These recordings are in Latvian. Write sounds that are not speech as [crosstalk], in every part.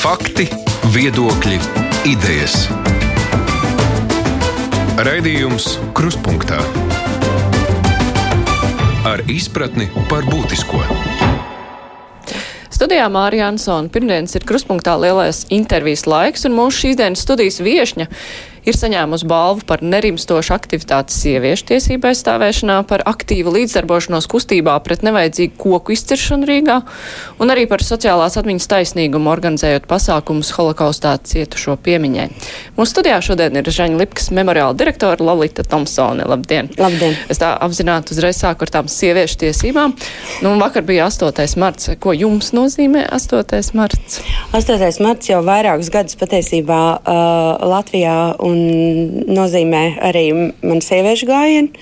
Fakti, viedokļi, idejas. Raidījums Kruspunkta ar izpratni par būtisko. Studijā Mārija Ansona. Pirmdienas ir kruspunktā lielais intervijas laiks, un mūsu šīs dienas studijas viešņa ir saņēmusi balvu par nerimstošu aktivitāti sieviešu tiesību aizstāvēšanā, par aktīvu līdzdarbošanos kustībā pret nevajadzīgu koku izciršanu Rīgā un arī par sociālās atmiņas taisnīgumu organizējot pasākumus holokaustā cietušo piemiņai. Mūsu studijā šodien ir Žaņa Lipkas memoriāla direktora Lolita Tomsone. Labdien! Labdien! Es tā apzināti uzreiz sāku ar tām sieviešu tiesībām. Nu, vakar bija 8. marts. Ko jums nozīmē 8. marts? 8. marts jau vairākus gadus patiesībā uh, Latvijā un nozīmē arī man sieviešu gājienu.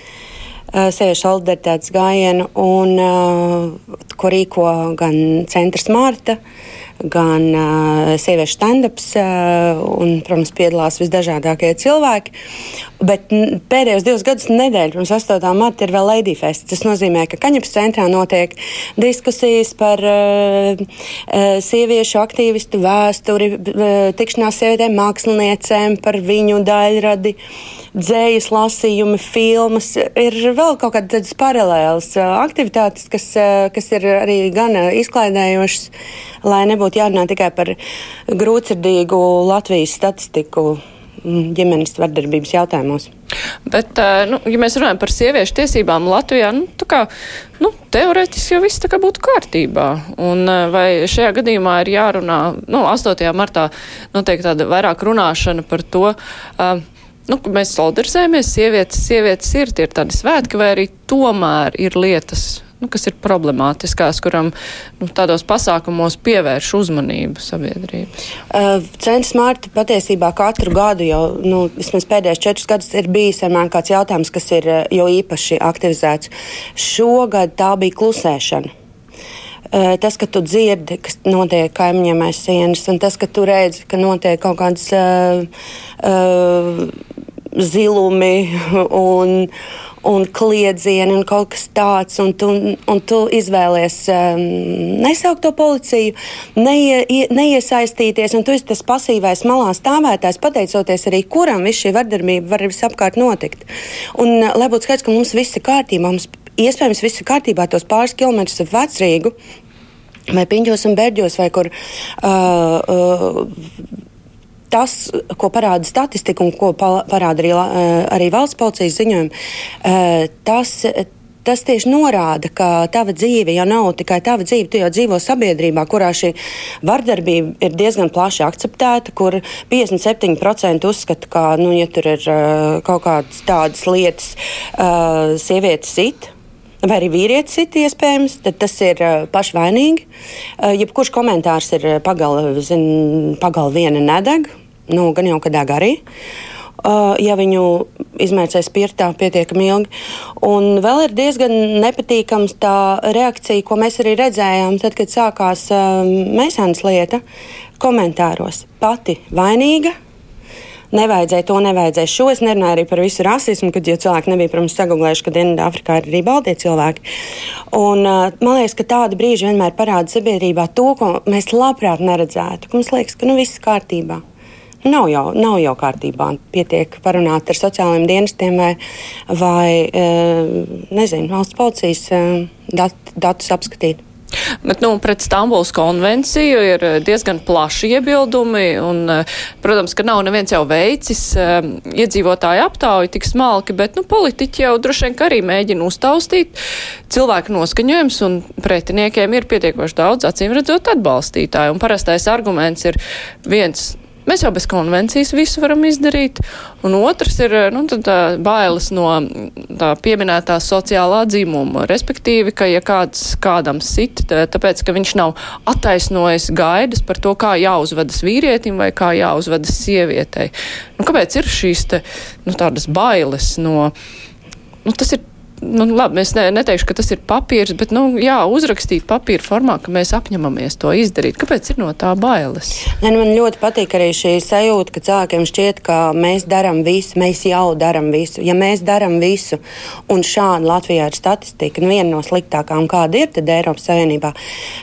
Uh, sieviešu solidaritātes gājienu, un, uh, ko rīko gan Centrs Mārta, gan uh, sieviešu stand-ups, uh, un, protams, piedalās visdažādākie cilvēki. Bet pēdējos divus gadus nedēļu pirms 8. marta ir vēl Lady Fest. Tas nozīmē, ka Kaņepes centrā notiek diskusijas par uh, uh, sieviešu aktīvistu vēsturi, uh, tikšanās sievietēm māksliniecēm, par viņu daļradi, dzējas lasījumi, filmas. Ir vēl kaut kādas paralēlas aktivitātes, kas, kas ir arī gan izklaidējošas, lai nebūtu jārunā tikai par grūtsirdīgu Latvijas statistiku ģimenes vardarbības jautājumos. Bet, nu, ja mēs runājam par sieviešu tiesībām Latvijā, nu, kā, nu, teorētiski jau viss tā kā būtu kārtībā. Un vai šajā gadījumā ir jārunā, nu, 8. martā notiek tāda vairāk runāšana par to, uh, nu, mēs solidarizējamies, sievietes, sievietes ir, tie ir tādi svētki, vai arī tomēr ir lietas, nu, kas ir problemātiskās, kuram nu, tādos pasākumos pievērš uzmanību sabiedrība? Uh, Centrs Mārta patiesībā katru gadu jau, nu, vismaz pēdējos četrus gadus, ir bijis vienmēr kāds jautājums, kas ir jau īpaši aktivizēts. Šogad tā bija klusēšana. Tas, ka tu dzirdi, kas notiek kaimiņiem aiz sienas, un tas, ka tu redzi, ka notiek kaut kādas uh, uh, zilumi [laughs] un, un kliedzieni un kaut kas tāds, un tu, un tu izvēlies um, nesaukt to policiju, neie, neiesaistīties, un tu esi tas pasīvais malā stāvētājs, pateicoties arī kuram viss šī vardarbība var visapkārt notikt. Un, lai būtu skaidrs, ka mums viss ir kārtībā, mums iespējams viss ir kārtībā, tos pāris kilometrus ap vecrīgu vai piņķos un bērģos, vai kur. Uh, uh, Tas, ko parāda statistika un ko parāda arī, arī valsts policijas ziņojumi, tas, tas tieši norāda, ka tava dzīve jau nav tikai tava dzīve. Tu jau dzīvo sabiedrībā, kurā šī vardarbība ir diezgan plaši akceptēta, kur 57% uzskata, ka, nu, ja tur ir kaut kādas tādas lietas, sievietes sit vai arī vīrietis ir iespējams, tad tas ir uh, pašvainīgi. Uh, jebkurš komentārs ir pagala, zin, pagala viena nedeg, nu, gan jau kad deg arī. Ja viņu izmērcē spirtā pietiekami ilgi. Un vēl ir diezgan nepatīkams tā reakcija, ko mēs arī redzējām, tad, kad sākās uh, Mēsānas lieta komentāros. Pati vainīga, nevajadzēja to, nevajadzēja šo. Es nerunāju arī par visu rasismu, kad cilvēki nebija, protams, sagublējuši, ka Dienvidāfrikā ir arī baltie cilvēki. Un, uh, man liekas, ka tādi brīži vienmēr parāda sabiedrībā to, ko mēs labprāt neredzētu. Mums liekas, ka nu, viss ir kārtībā. Nav jau, nav jau kārtībā. Pietiek parunāt ar sociālajiem dienestiem vai, vai nezinu, valsts policijas dat, datus apskatīt. Bet, nu, pret Stambuls konvenciju ir eh, diezgan plaši iebildumi, un, eh, protams, ka nav neviens jau veicis eh, iedzīvotāju aptauju tik smalki, bet, nu, politiķi jau droši vien arī mēģina uztaustīt cilvēku noskaņojums, un pretiniekiem ir pietiekoši daudz, acīm redzot, atbalstītāju. Un parastais arguments ir viens Mēs jau bez konvencijas visu varam izdarīt. Un otrs ir nu, tā, bailes no tā pieminētā sociālā dzimuma. Respektīvi, ka ja kāds kādam sit, tāpēc, ka viņš nav attaisnojis gaidas par to, kā jāuzvedas vīrietim vai kā jāuzvedas sievietei. Nu, kāpēc ir šīs te, nu, tādas bailes no. Nu, tas ir nu, labi, es ne, neteikšu, ka tas ir papīrs, bet, nu, jā, uzrakstīt papīra formā, ka mēs apņemamies to izdarīt. Kāpēc ir no tā bailes? Ne, nu, man ļoti patīk arī šī sajūta, ka cilvēkiem šķiet, ka mēs darām visu, mēs jau darām visu. Ja mēs darām visu, un šāda Latvijā ir statistika, nu, viena no sliktākām, kāda ir Eiropas Savienībā,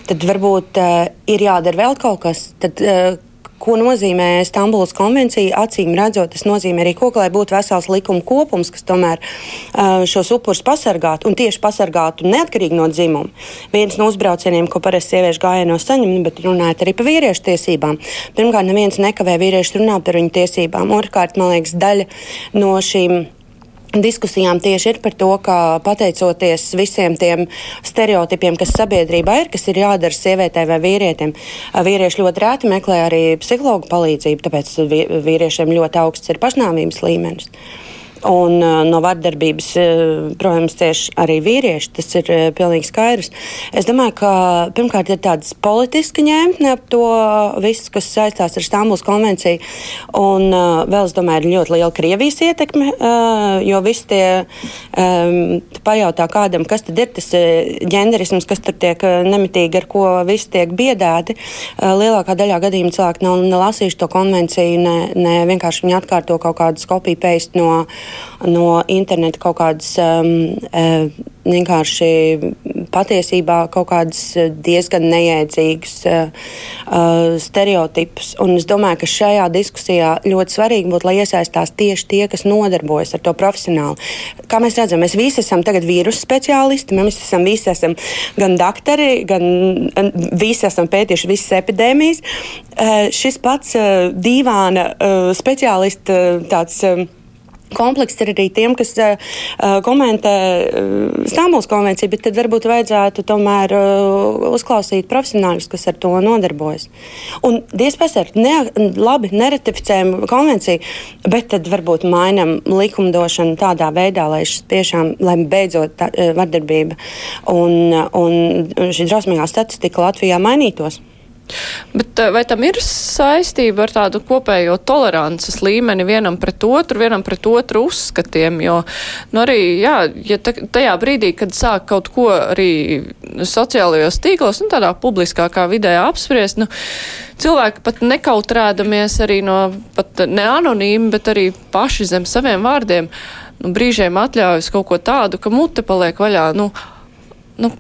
tad varbūt uh, ir jādara vēl kaut kas. Tad, uh, ko nozīmē Stambulas konvencija. Acīm redzot, tas nozīmē arī, ko, lai būtu vesels likuma kopums, kas tomēr uh, šos upurus pasargātu un tieši pasargātu neatkarīgi no dzimuma. Viens no uzbraucieniem, ko parasti sieviešu gājienos saņem, nu, bet runājot arī par vīriešu tiesībām. Pirmkārt, neviens nekavē vīriešu runāt par viņu tiesībām. Otrkārt, man liekas, daļa no šīm diskusijām tieši ir par to, ka pateicoties visiem tiem stereotipiem, kas sabiedrībā ir, kas ir jādara sievietei vai vīrietim, vīrieši ļoti rēti meklē arī psihologu palīdzību, tāpēc vīriešiem ļoti augsts ir pašnāvības līmenis. Un uh, no vardarbības, uh, protams, cieši arī vīrieši. Tas ir uh, pilnīgi skaidrs. Es domāju, ka pirmkārt ir tādas politiski ņemtne ap to visu, kas saistās ar Stambuls konvenciju. Un vēl, es domāju, ir ļoti liela Krievijas ietekme, jo visi tie um, pajautā kādam, kas tad ir tas ģenderisms, kas tur tiek nemitīgi ar ko visi tiek biedēti. Lielākā daļā gadījumu cilvēki nav nelasījuši to konvenciju, ne, ne vienkārši viņi atkārto kaut kādu kopiju pēst no no interneta kaut kādas um, uh, vienkārši patiesībā kaut kādas uh, diezgan neiedzīgas uh, uh, stereotipus. Un es domāju, ka šajā diskusijā ļoti svarīgi būtu, lai iesaistās tieši tie, kas nodarbojas ar to profesionāli. Kā mēs redzam, mēs visi esam tagad vīrusu speciālisti, mēs esam visi esam gan doktori, gan visi esam pētījuši visas epidēmijas. Uh, šis pats uh, dīvāna uh, speciālists tāds. Uh, komplekss ir arī tiem, kas uh, komentē uh, Stambuls konvenciju, bet tad varbūt vajadzētu tomēr uh, uzklausīt profesionāļus, kas ar to nodarbojas. Un diezpēc ar ne, labi neratificējam konvenciju, bet tad varbūt mainam likumdošanu tādā veidā, lai šis tiešām, lai beidzot tā, vardarbība un, un šī drausmīgā statistika Latvijā mainītos. Bet eh, vai tam ir saistība ar tādu kopējo tolerances līmeni vienam pret otru, vienam pret otru uzskatiem? Jo, nu arī, jā, ja tajā brīdī, kad sāk kaut ko arī sociālajos tīklos, nu tādā publiskākā vidē apspriest, nu, cilvēki pat nekautrēdamies arī no, pat ne anonīmi, bet arī paši zem saviem vārdiem, nu, brīžiem atļaujas kaut ko tādu, ka mute paliek vaļā, nu, nu,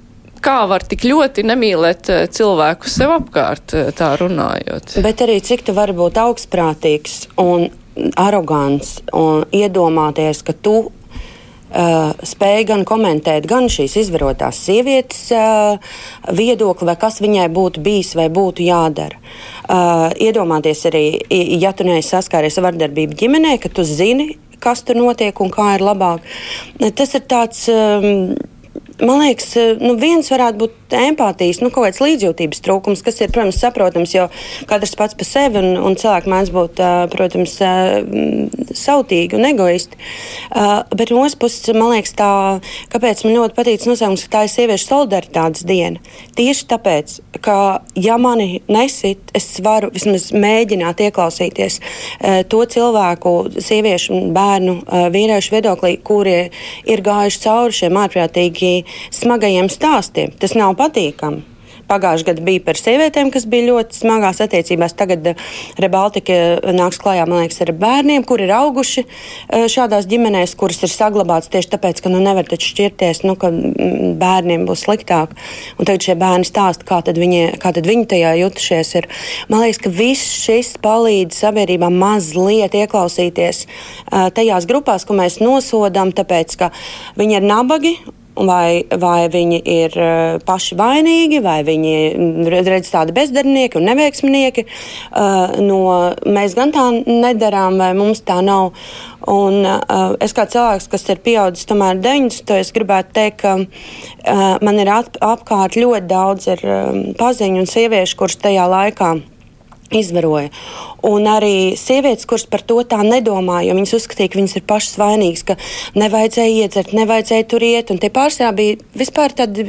kā var tik ļoti nemīlēt eh, cilvēku sev apkārt, eh, tā runājot. Bet arī cik tu vari būt augstprātīgs un arogants un iedomāties, ka tu Uh, spēja gan komentēt gan šīs izvarotās sievietes uh, viedokli, vai kas viņai būtu bijis vai būtu jādara. Uh, iedomāties arī, ja tu neesi saskāries ar vardarbību ģimenē, ka tu zini, kas tur notiek un kā ir labāk. Tas ir tāds. Um, Man liekas, nu, viens varētu būt empātijas, nu, kaut kāds līdzjūtības trūkums, kas ir, protams, saprotams, jo katrs pats par sevi un, un cilvēki mēdz būt, protams, sautīgi un egoisti. Bet no otras puses, man liekas, tā, kāpēc man ļoti patīk nosaukums, ka tā ir sieviešu solidaritātes diena. Tieši tāpēc, ka, ja mani nesit, es varu vismaz mēģināt ieklausīties to cilvēku, sieviešu, bērnu, vīriešu viedoklī, kuri ir gājuši cauri šiem ārprātīgi smagajiem stāstiem. Tas nav patīkami. Pagājušajā gadā bija par sievietēm, kas bija ļoti smagās attiecībās. Tagad eh, Rebaltika eh, nāks klajā, liekas, ar bērniem, kuri ir auguši eh, šādās ģimenēs, kuras ir saglabātas tieši tāpēc, ka nu, nevar taču šķirties, nu, ka mm, bērniem būs sliktāk. Un tagad šie bērni stāsta, kā tad viņi, kā tad viņi tajā jutušies. Ir. Man liekas, ka viss šis palīdz sabiedrībām mazliet ieklausīties tajās grupās, ko mēs nosodām, tāpēc, ka viņi ir nabagi vai, vai viņi ir uh, paši vainīgi, vai viņi mm, redz tādi bezdarbnieki un neveiksminieki. Uh, no, mēs gan tā nedarām, vai mums tā nav. Un, uh, es kā cilvēks, kas ir pieaudzis tomēr 90, es gribētu teikt, ka man ir ap, apkārt ļoti daudz ir, paziņu un sieviešu, kuras tajā laikā izvaroja. Un arī sievietes, kuras par to tā nedomāja, jo viņas uzskatīja, ka viņas ir pašas vainīgas, ka nevajadzēja iedzert, nevajadzēja tur iet. Un tie pārsvarā bija vispār tādi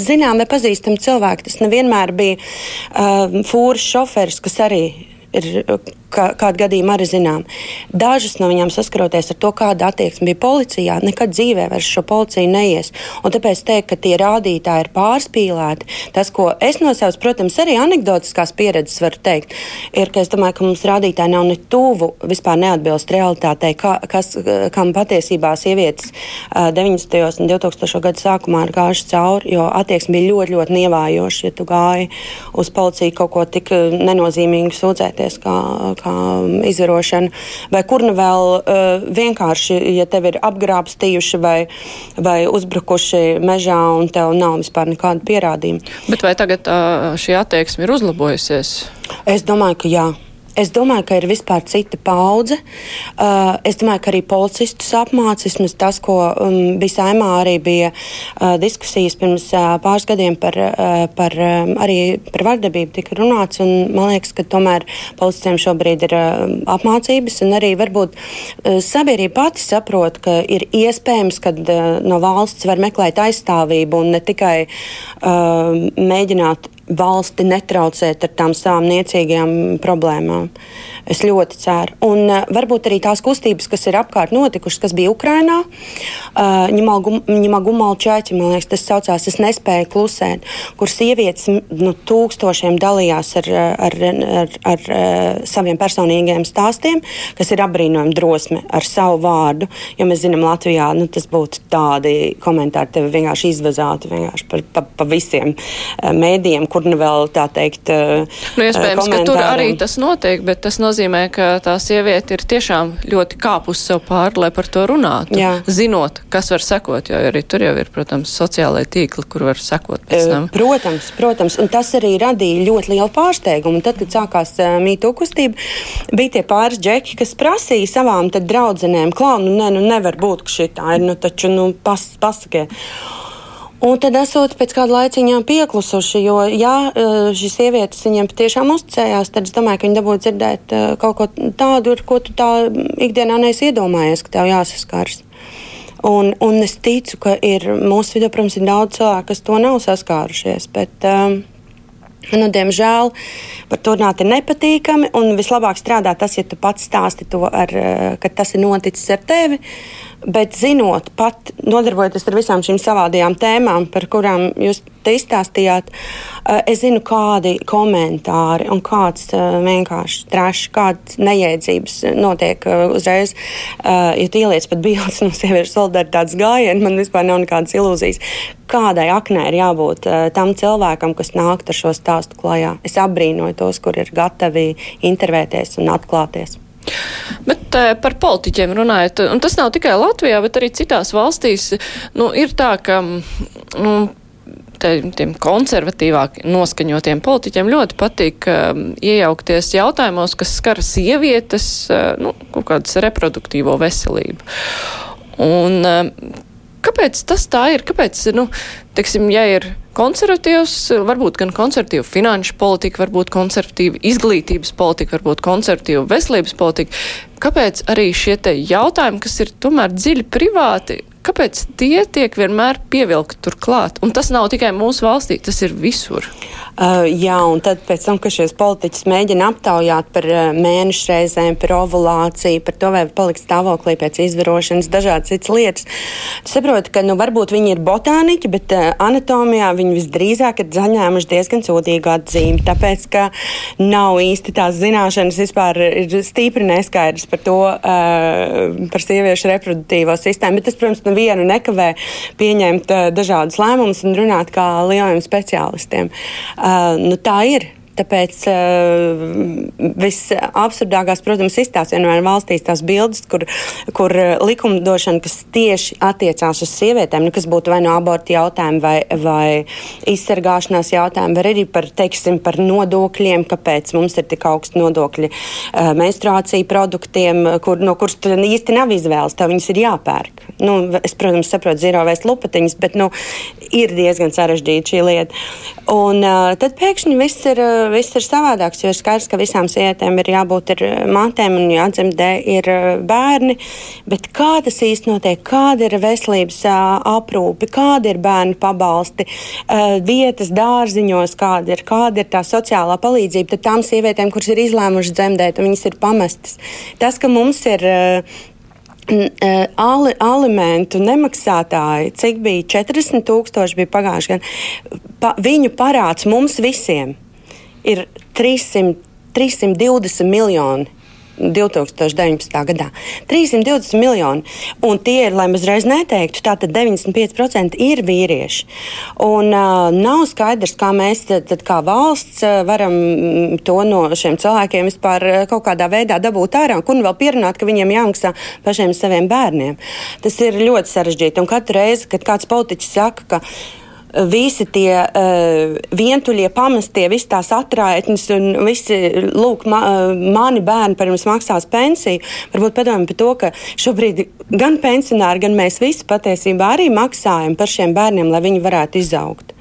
zināmi vai pazīstami cilvēki. Tas nevienmēr bija uh, fūras šoferis, kas arī ir kā, kādu gadījumu arī zinām. Dažas no viņām saskaroties ar to, kāda attieksme bija policijā, nekad dzīvē vairs šo policiju neies. Un tāpēc teikt, ka tie rādītāji ir pārspīlēti, tas, ko es no savas, protams, arī anekdotiskās pieredzes varu teikt, ir, ka es domāju, ka mums rādītāji nav ne tuvu, vispār neatbilst realitātei, kā, kas, kam patiesībā sievietes 90. un 2000. gadu sākumā ir gājušas cauri, jo attieksme bija ļoti, ļoti nievājoša, ja tu gāji uz policiju kaut ko tik nenozīmīgu sūdzēties kā kā izvarošana, vai kur nu vēl uh, vienkārši, ja tev ir apgrābstījuši vai, vai uzbrukuši mežā un tev nav vispār nekāda pierādījuma. Bet vai tagad uh, šī attieksme ir uzlabojusies? Es domāju, ka jā. Es domāju, ka ir vispār cita paudze. Uh, es domāju, ka arī policistus apmācīs. Tas, ko um, bija saimā, arī bija uh, diskusijas pirms uh, pāris gadiem par, uh, par, um, par vardarbību tika runāts. Un, man liekas, ka tomēr policistiem šobrīd ir uh, apmācības, un arī varbūt uh, sabiedrība pati saprot, ka ir iespējams, ka uh, no valsts var meklēt aizstāvību un ne tikai uh, mēģināt valsti netraucēt ar tām savām niecīgajām problēmām. Es ļoti ceru. Un uh, varbūt arī tās kustības, kas ir apkārt notikušas, kas bija Ukrainā, uh, Ņemagumal čēķi, man liekas, tas saucās, es nespēju klusēt, kur sievietes nu, tūkstošiem dalījās ar, ar, ar, ar, ar saviem personīgiem stāstiem, kas ir apbrīnojami drosme ar savu vārdu. Jo mēs zinām, Latvijā nu, tas būtu tādi komentāri, tevi vienkārši izvazātu vienkārši pa, pa, pa visiem mēdījiem, kur nu vēl tā teikt. Nu, iespējams, ka tur arī tas notiek, bet tas nozīmē, ka tā sieviete ir tiešām ļoti kāpus sev pāri, lai par to runātu. Jā. Zinot, kas var sekot, jo arī tur jau ir, protams, sociālai tīkli, kur var sekot pēc tam. Protams, protams, un tas arī radīja ļoti lielu pārsteigumu. Tad, kad sākās mītu kustība, bija tie pāris džeki, kas prasīja savām draudzenēm, klaunu, nu, ne, nu nevar būt, ka šī tā ir, nu taču, nu, pas, pasakiet. Un tad esot pēc kāda laiciņā pieklusuši, jo, ja šīs sievietes viņiem patiešām uzticējās, tad es domāju, ka viņi dabūja dzirdēt kaut ko tādu, ar ko tu tā ikdienā neesi iedomājies, ka tev jāsaskars. Un, un es ticu, ka ir mūsu vidū, protams, ir daudz cilvēku, kas to nav saskārušies. Bet, um, Nu, diemžēl par to runāt ir nepatīkami. Vislabāk strādā tas, ja tu pats stāsti to, ar, ka tas ir noticis ar tevi. Uh, Bet zinot, pat nodarbojoties ar visām šīm savādajām tēmām, par kurām jūs te izstāstījāt, eh, es zinu, kādi komentāri un kāds eh, vienkārši trešs, kādas neiedzības notiek eh, uzreiz. Ja tu ieliec pat bildes no sieviešu solidaritātes gājienu, man vispār nav nekādas ilūzijas. Kādai aknē ir jābūt tam cilvēkam, kas nāk ar šo stāstu klajā? Es apbrīnoju tos, kur ir gatavi intervēties un atklāties. Bet par politiķiem runājot, un tas nav tikai Latvijā, bet arī citās valstīs, nu, ir tā, ka, nu, te, tiem konservatīvāk noskaņotiem politiķiem ļoti patīk uh, iejaukties jautājumos, kas skar sievietes, uh, nu, kaut kādas reproduktīvo veselību. Un, uh, kāpēc tas tā ir? Kāpēc, nu, teiksim, ja ir konservatīvs, varbūt gan konservatīva finanšu politika, varbūt konservatīva izglītības politika, varbūt konservatīva veselības politika, kāpēc arī šie te jautājumi, kas ir tomēr dziļi privāti, kāpēc tie tiek vienmēr pievilkti turklāt? Un tas nav tikai mūsu valstī, tas ir visur. Uh, jā, un tad pēc tam, kad šos politiķus mēģina aptaujāt par uh, mēnešu reizēm, par ovulāciju, par to, vai paliks stāvoklī pēc izvarošanas, dažādas citas lietas, saprotu, ka nu, varbūt viņi ir botāniķi, bet uh, anatomijā viņi visdrīzāk ir zaņēmuši diezgan sūdīgu atzīmi, tāpēc, ka nav īsti tās zināšanas vispār ir stīpri neskaidrs par to, uh, par sieviešu reproduktīvo sistēmu. Bet tas, protams, nevienu nekavē pieņemt uh, dažādus lēmumus un runāt kā lieliem speciālistiem. Nu, tā ir. Tāpēc uh, visabsurdākās, protams, izstāsta vienmēr valstīs tās bildes, kur, kur likumdošana, kas tieši attiecās uz sievietēm, nu, kas būtu vai no abortu jautājumi, vai, vai izsargāšanās jautājumi, vai arī par, teiksim, par nodokļiem, kāpēc mums ir tik augsti nodokļi uh, menstruāciju produktiem, kur, no kurus īsti nav izvēles, tev viņas ir jāpērk. Nu, es, protams, saprotu zero vēst lupatiņas, bet nu, ir diezgan sarežģīta šī lieta. Un uh, tad pēkšņi viss ir, uh, viss ir savādāks, jo ir skaidrs, ka visām sievietēm ir jābūt ir mātēm un jādzemdē ir uh, bērni. Bet kā tas īsti notiek? Kāda ir veselības aprūpe, kāda ir bērnu pabalsti, vietas dārziņos, kāda ir, kāda ir tā sociālā palīdzība? Tām sievietēm, kuras ir izlēmušas dzemdēt, un viņas ir pamestas. Tas, ka mums ir Ali, alimentu nemaksātāji, cik bija? 40 tūkstoši bija pagājuši gadu, pa, viņu parāds mums visiem ir 300, 320 miljoni 2019. gadā. 320 miljoni. Un tie ir, lai mēs reiz neteiktu, tātad 95% ir vīrieši. Un uh, nav skaidrs, kā mēs tad, tad kā valsts varam to no šiem cilvēkiem vispār kaut kādā veidā dabūt ārā, un vēl pierunāt, ka viņiem jāmaksā pašiem saviem bērniem. Tas ir ļoti sarežģīti. Un katru reizi, kad kāds politiķis saka, ka visi tie uh, vientuļie pamestie, visas tās atraitnes un visi, lūk, ma, uh, mani bērni par jums maksās pensiju. Varbūt padomājam par to, ka šobrīd gan pensionāri, gan mēs visi patiesībā arī maksājam par šiem bērniem, lai viņi varētu izaugt.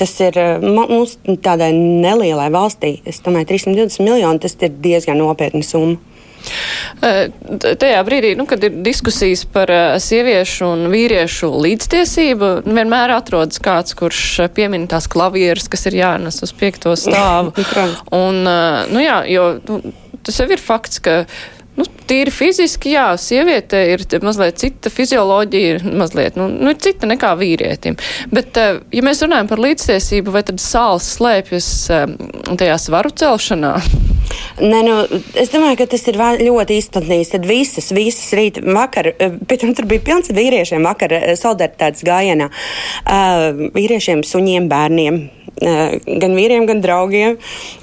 Tas ir mums tādai nelielai valstī. Es domāju, 320 miljoni tas ir diezgan nopietna summa. Tajā brīdī, nu, kad ir diskusijas par sieviešu un vīriešu līdztiesību, vienmēr atrodas kāds, kurš piemin tās klavieres, kas ir jānes uz piekto stāvu. [laughs] un, nu jā, jo nu, tas jau ir fakts, ka Nu, tīri fiziski, jā, sieviete ir mazliet cita fizioloģija, ir mazliet, nu, nu, cita nekā vīrietim. Bet, ja mēs runājam par līdztiesību, vai tad sāls slēpjas tajā svaru celšanā? Nē, nu, es domāju, ka tas ir ļoti izplatīts. Tad visas, visas rīta vakar, pēc tam tur bija pilns vīriešiem vakar solidaritātes gājienā. Uh, vīriešiem, suņiem, bērniem gan vīriem, gan draugiem.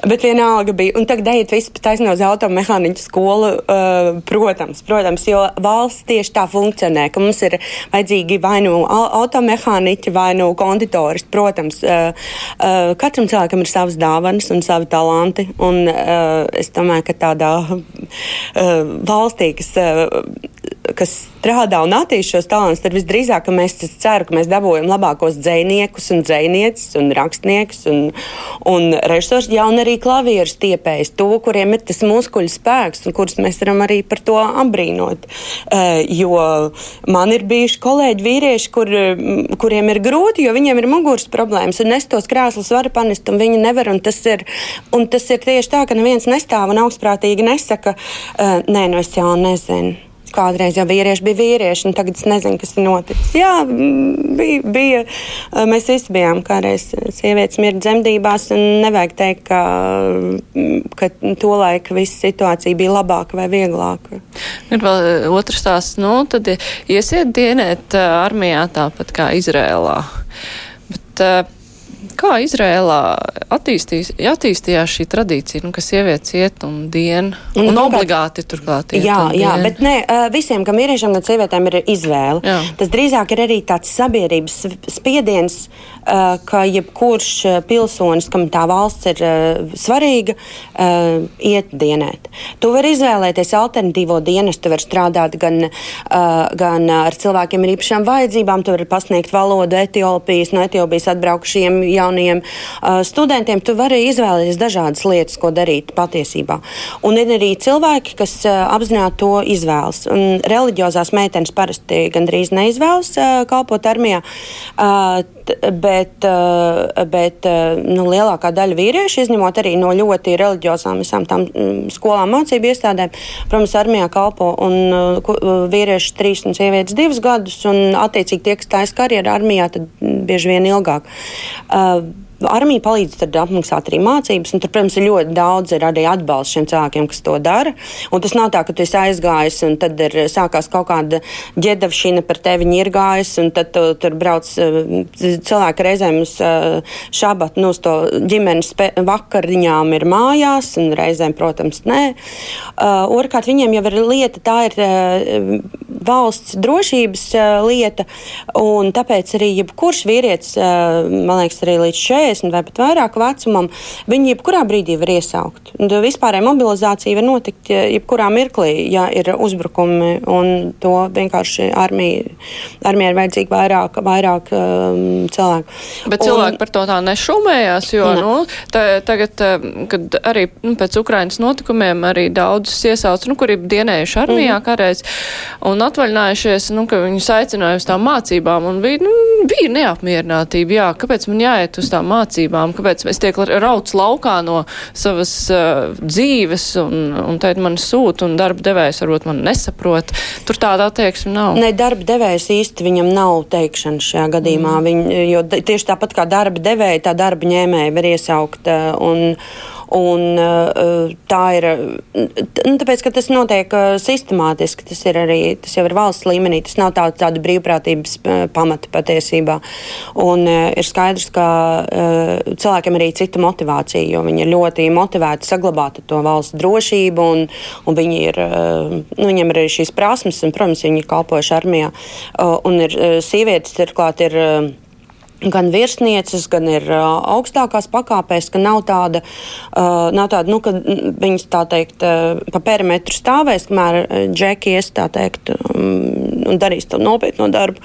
Bet vienalga bija. Un tagad ejiet visi taisno uz automehāniķu skolu, uh, protams, protams, jo valsts tieši tā funkcionē, ka mums ir vajadzīgi vai nu automehāniķi, vai nu konditoris. Protams, katram cilvēkam ir savas dāvanas un savi talanti. Un, es domāju, ka tādā valstī, kas kas strādā un attīst šos talantus, tad visdrīzāk mēs ceram, ka mēs dabūjam labākos dziniekus un dzinieces un rakstniekus un, un režisors, ja arī klavieru stiepējus, to, kuriem ir tas muskuļu spēks un kurus mēs varam arī par to apbrīnot. Uh, jo man ir bijuši kolēģi vīrieši, kur, kuriem ir grūti, jo viņiem ir muguras problēmas un es tos krēslus varu panest un viņi nevar. Un tas, ir, un tas ir tieši tā, ka neviens nestāv un augstprātīgi nesaka, uh, nē, nu es jau nezinu. Kādreiz jau vīrieši bija vīrieši, un tagad es nezinu, kas ir noticis. Jā, bija, bija mēs visi bijām kādreiz sievietes mirga dzemdībās, un nevajag teikt, ka, ka to laiku viss situācija bija labāka vai vieglāka. Ir vēl otrs tās, nu, tad iesiet dienēt armijā tāpat kā Izrēlā. Bet, Kā Izrēlā attīstījās šī tradīcija, nu, ka sievietes iet un dienu, un, un obligāti turklāt iet? Jā, jā, bet ne visiem, gan vīriešiem, gan sievietēm ir izvēle. Jā. Tas drīzāk ir arī tāds sabiedrības spiediens, ka jebkurš pilsonis, kam tā valsts ir svarīga, iet dienēt. Tu vari izvēlēties alternatīvo dienestu, tu vari strādāt gan, gan ar cilvēkiem ar īpašām vajadzībām, tu vari pasniegt valodu Etiopijas, no Etiopijas atbraukušiem jauniem studentiem, tu vari izvēlēties dažādas lietas, ko darīt patiesībā. Un ir arī cilvēki, kas apzināti to izvēlas. Un reliģiozās meitenes parasti gandrīz neizvēlas kalpot armijā. Uh, bet, uh, bet uh, nu, lielākā daļa vīriešu, izņemot arī no ļoti reliģiozām visām tām mm, skolām, mācību iestādēm, protams, armijā kalpo un uh, vīrieši trīs un sievietes divus gadus, un attiecīgi tie, kas taisa karjeru armijā, tad bieži vien ilgāk. Uh, Armija palīdz apmaksāt arī mācības, un tur, protams, ir ļoti daudz ir arī atbalsts šiem cilvēkiem, kas to dara. Un tas nav tā, ka tu esi aizgājis, un tad ir sākās kaut kāda ģedavšana par tevi ņirgājas, un tad tu tur brauc cilvēki reizēm uz šabatu, nu, uz to ģimenes vakariņām ir mājās, un reizēm, protams, nē. Uh, Otrkārt, viņiem jau ir lieta, tā ir uh, valsts drošības uh, lieta, un tāpēc arī jebkurš vīrietis, man liekas, arī līdz šeit 40 vai pat vairāk vecumam, viņi jebkurā brīdī var iesaukt. Vispārējā mobilizācija var notikt jebkurā mirklī, ja ir uzbrukumi, un to vienkārši armija, armija ir vajadzīga vairāk, vairāk um, cilvēku. Bet cilvēki un, par to tā nešumējās, jo, ne. nu, tā, tagad, kad arī nu, pēc Ukrainas notikumiem arī daudzus iesauc, nu, kuri dienējuši armijā mm -hmm. karēs un atvaļinājušies, nu, ka viņus aicināja uz tām mācībām, un bija, nu, bija neapmierinātība, jā, kāpēc man jāiet uz tām mācībām, kāpēc es tiek rauts laukā no savas uh, dzīves, un, un tad man sūta, un darba devējs varbūt man nesaprot. Tur tāda attieksme nav. Ne, darba devējs īsti viņam nav teikšana šajā gadījumā, mm. Viņ, jo tieši tāpat kā darba devēja, tā darba ņēmēja var iesaukt. Uh, un, Un, uh, tā ir nu, tāpēc, ka tas notiek uh, sistemātiski. Tas, ir arī, tas jau ir valsts līmenī. Tas nav tā, tāda brīvprātības uh, pamata patiesībā. Un ir skaidrs, ka cilvēkiem ir arī cita motivācija, jo viņi ir ļoti motivēti saglabāt to valsts drošību, un, un viņi ir, nu, viņiem ir arī šīs prasmes, un, protams, viņi ir kalpojuši armijā. Un ir sievietes, turklāt, ir gan virsnieces, gan ir uh, augstākās pakāpēs, ka nav tāda, uh, nav tāda nu, ka viņas tā teikt uh, pa perimetru stāvēs, kamēr džeki ies tā teikt um, un darīs to nopietno darbu.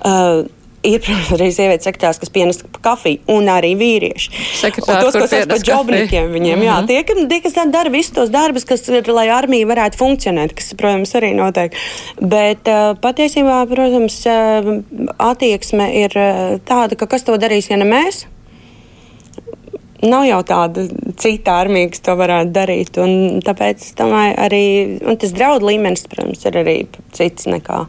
Uh, ir, protams, arī sievietes sekretārs, kas pienes kafiju, un arī vīrieši. Sekretāri, tos, kas sauc par džobnikiem, viņiem, mm -hmm. jā, mhm. tie, tie, kas dara visus tos darbus, kas ir, lai armija varētu funkcionēt, kas, protams, arī notiek. Bet uh, patiesībā, protams, uh, attieksme ir uh, tāda, ka kas to darīs, ja ne mēs? Nav jau tāda cita armija, kas to varētu darīt. Tāpēc es domāju, arī tas draudu līmenis, protams, ir arī cits nekā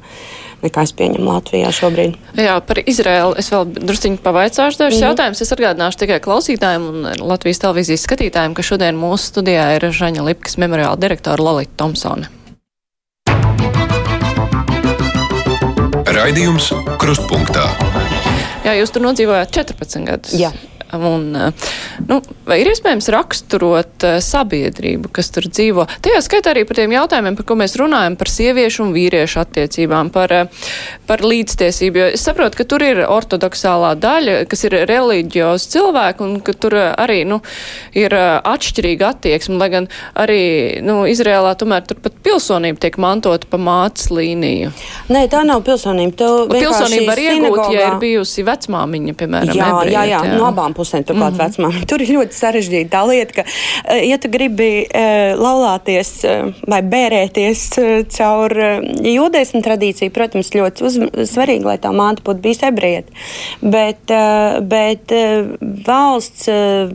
nekā es pieņemu Latvijā šobrīd. Jā, par Izraēlu es vēl drusciņi pavaicāšu dažus mm -hmm. jautājumus. Es atgādināšu tikai klausītājiem un Latvijas televīzijas skatītājiem, ka šodien mūsu studijā ir Žaņa Lipkas memoriāla direktora Lalita Tomsone. Raidījums Krustpunktā. Jā, jūs tur nodzīvojāt 14 gadus. Jā. Un, eh, nu, vai ir iespējams raksturot uh, sabiedrību, kas tur dzīvo? Tajā skaitā arī par tiem jautājumiem, par ko mēs runājam, par sieviešu un vīriešu attiecībām, par, uh, par līdztiesību. Jo es saprotu, ka tur ir ortodoksālā daļa, kas ir reliģiozi cilvēki, un ka tur arī nu, ir atšķirīga attieksme, lai gan arī nu, Izrēlā tomēr tur pat pilsonība tiek mantota pa mātes līniju. Nē, tā nav pilsonība. Pilsonība var iegūt, sinagogā... ja ir bijusi vecmāmiņa, piemēram. Jā, ebreja, jā, jā, jā. no abām pusēm turklāt mm -hmm. vecmāmiņa. [laughs] Tur ir ļoti sarežģīta tā lieta, ka, eh, ja tu gribi uh, laulāties uh, vai bērēties caur jūdaismu tradīciju, protams, ļoti uz, svarīgi, lai tā māte būtu bijusi ebrejieta. Bet, bet valsts,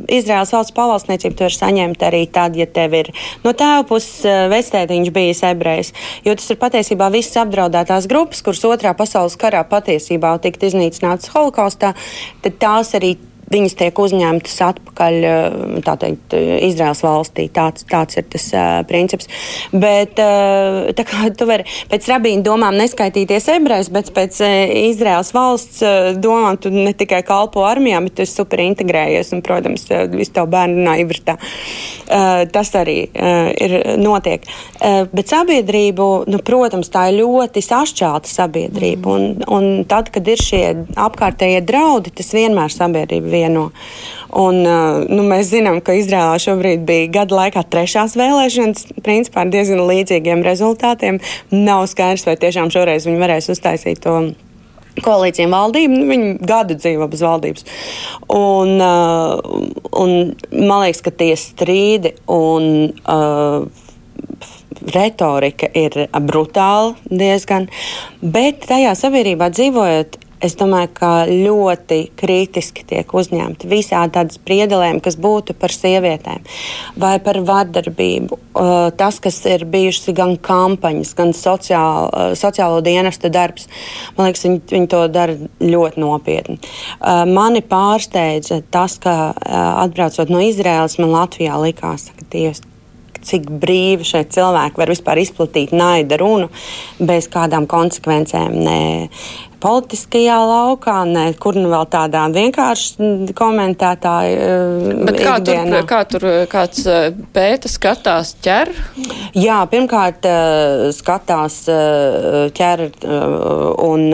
Izraels valsts pavalsniecība tu vari saņemt arī tad, ja tev ir no tēva puses vectētiņš bijis ebrejs. Jo tas ir patiesībā visas apdraudētās grupas, kuras otrā pasaules karā patiesībā tika iznīcinātas holokaustā, tad tās arī viņas tiek uzņemtas atpakaļ eh, teikt, Izraels valstī. Tāds, tāds ir tas uh, princips. Bet uh, kā tu vari pēc rabīna domām neskaitīties ebrejs, bet pēc uh, Izraels valsts uh, domām tu ne tikai kalpo armijā, bet tu esi super integrējies un, protams, uh, visu tavu bērnu runā ivritā. Uh, tas arī uh, ir notiek. Uh, bet sabiedrību, nu, protams, tā ir ļoti sašķelta sabiedrība. Un, un tad, kad ir šie apkārtējie draudi, tas vienmēr sabiedrība vieno. Un, nu, mēs zinām, ka Izrēlā šobrīd bija gada laikā trešās vēlēšanas, principā ar diezgan līdzīgiem rezultātiem. Nav skaidrs, vai tiešām šoreiz viņi varēs uztaisīt to koalīcija valdība. Nu, viņi gadu dzīvo bez valdības. Un, uh, un man liekas, ka tie strīdi un uh, retorika ir brutāla diezgan. Bet tajā sabiedrībā dzīvojot, es domāju, ka ļoti kritiski tiek uzņemti visādi tādas priedelēm, kas būtu par sievietēm vai par vardarbību. Tas, kas ir bijušas gan kampaņas, gan sociālo, sociālo dienestu darbs, man liekas, viņi, viņi to dara ļoti nopietni. Mani pārsteidza tas, ka atbraucot no Izraēlas, man Latvijā likās, ka Dievs, cik brīvi šeit cilvēki var vispār izplatīt naida runu bez kādām konsekvencēm. Ne, politiskajā laukā, ne kur nu vēl tādā vienkārši komentētāja. Bet kā ikdienā. tur, kā tur kāds pēta, skatās, ķer? Jā, pirmkārt skatās, ķer un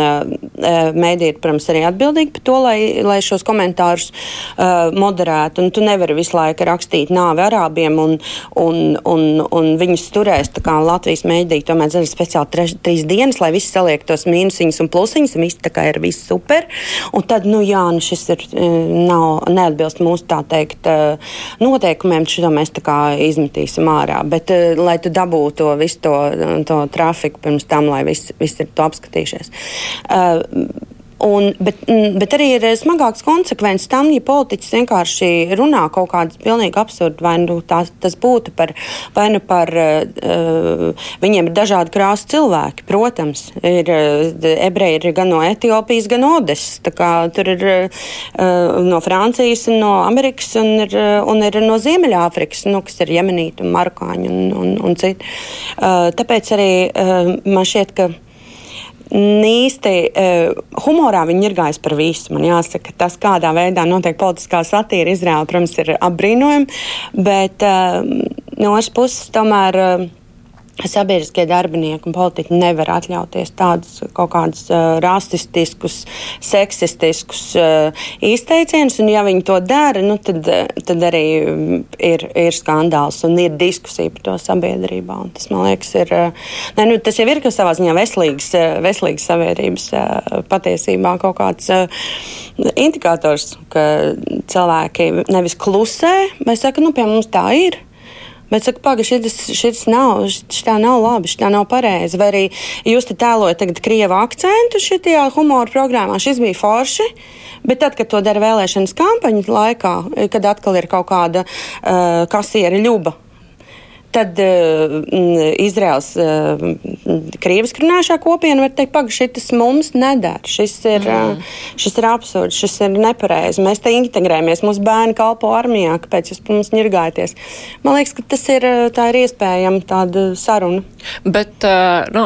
mēdī ir, protams, arī atbildīgi par to, lai, lai šos komentārus moderētu. Un tu nevari visu laiku rakstīt nāvi arābiem un, un, un, un viņus turēs, Latvijas mēdī tomēr zina speciāli treš, trīs dienas, lai visi saliek tos mīnusiņus un plusiņus, viss tā kā ir viss super. Un tad, nu jā, nu šis ir, e, nav, neatbilst mūsu tā teikt e, noteikumiem, šo mēs tā kā izmetīsim ārā. Bet, e, lai tu dabūtu to visu to, to trafiku pirms tam, lai viss vis ir to apskatījušies. Uh, Un, bet, mm, bet arī ir smagāks konsekvences tam, ja politiķis vienkārši runā kaut kādas pilnīgi absurdi, vai nu tā, tas būtu par, vai nu par uh, viņiem ir dažādi krāsu cilvēki. Protams, ir ebreji ir gan no Etiopijas, gan no Odesas. Tur ir uh, no Francijas, no Amerikas un ir, un ir no Ziemeļāfrikas, nu, kas ir jemenīti un marokāņi un, un, un citi. Uh, tāpēc arī uh, man šķiet, ka īsti uh, humorā viņi ir gājis par visu. Man jāsaka, tas, kādā veidā notiek politiskā satīra Izraēlā, protams, ir apbrīnojami, bet uh, no otras puses tomēr. Uh, sabiedriskie darbinieki un politiķi nevar atļauties tādus kaut kādus uh, rasistiskus, seksistiskus uh, izteicienus. Un, ja viņi to dara, nu, tad, tad arī ir, ir skandāls un ir diskusija par to sabiedrībā. Un tas, man liekas, ir, uh, ne, nu, tas jau ir savā ziņā veselīgs, uh, veselīgs sabiedrības uh, patiesībā kaut kāds uh, indikators, ka cilvēki nevis klusē, bet saka, nu, pie mums tā ir. Bet saka, pagaidi, šis nav, šitā nav labi, šitā nav pareizi. Vai arī jūs te tēlojat tagad krievu akcentu šajā humora programmā, šis bija forši. Bet tad, kad to dara vēlēšanas kampaņas laikā, kad atkal ir kaut kāda uh, kasiera ļuba Tad uh, Izraels uh, krieviski runājušā kopiena var teikt, ka šis mums nedara. Šis ir, mm. uh, šis ir absurds, šis ir nepareizi. Mēs te integrējamies, mūsu bērni kalpo armijā, kāpēc jūs mums ņirgājaties. Man liekas, ka tas ir, tā ir iespējama tāda saruna. Bet, uh, nu,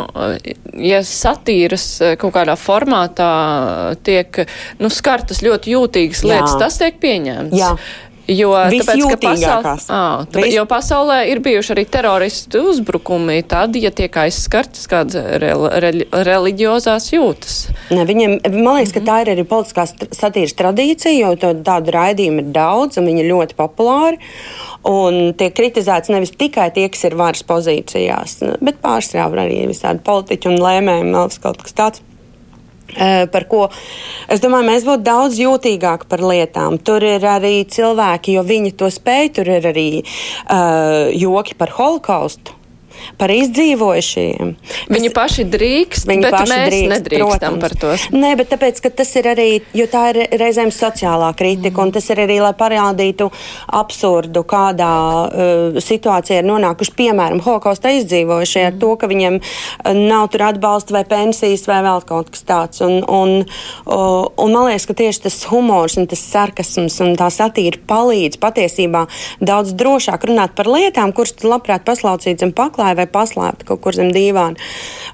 ja satīras kaut kādā formātā tiek nu, skartas ļoti jūtīgas lietas, Jā. tas tiek pieņemts. Jā. Jo, tāpēc, pasaul... à, tāpēc, jo pasaulē ir bijuši arī teroristu uzbrukumi tad, ja tiek aizskartas kādas rel, rel, reliģiozās jūtas. Ne, viņiem, man liekas, ka tā ir arī politiskās satīras tradīcija, jo tādu raidījumu ir daudz un viņi ir ļoti populāri. Un tiek kritizēts nevis tikai tie, kas ir varas pozīcijās, bet pārstāv arī visādi politiķi un lēmēji, vēl kaut kas tāds. Par ko? Es domāju, mēs būtu daudz jūtīgāki par lietām. Tur ir arī cilvēki, jo viņi to spēj, tur ir arī uh, joki par holokaustu par izdzīvojušiem. Viņi kas, paši drīkst, viņi bet paši mēs drīkst, nedrīkstam protams. par to. Nē, bet tāpēc, ka tas ir arī, jo tā ir reizēm sociālā kritika, mm. un tas ir arī, lai parādītu absurdu, kādā uh, situācijā ir nonākuši, piemēram, holokausta izdzīvojušie mm. ar to, ka viņiem uh, nav tur atbalsta vai pensijas vai vēl kaut kas tāds. Un, un, uh, un man liekas, ka tieši tas humors un tas sarkasms un tā satīra palīdz patiesībā daudz drošāk runāt par lietām, kuras labprāt paslaucīt zem paklāja atklāja vai paslēpta kaut kur zem dīvāna.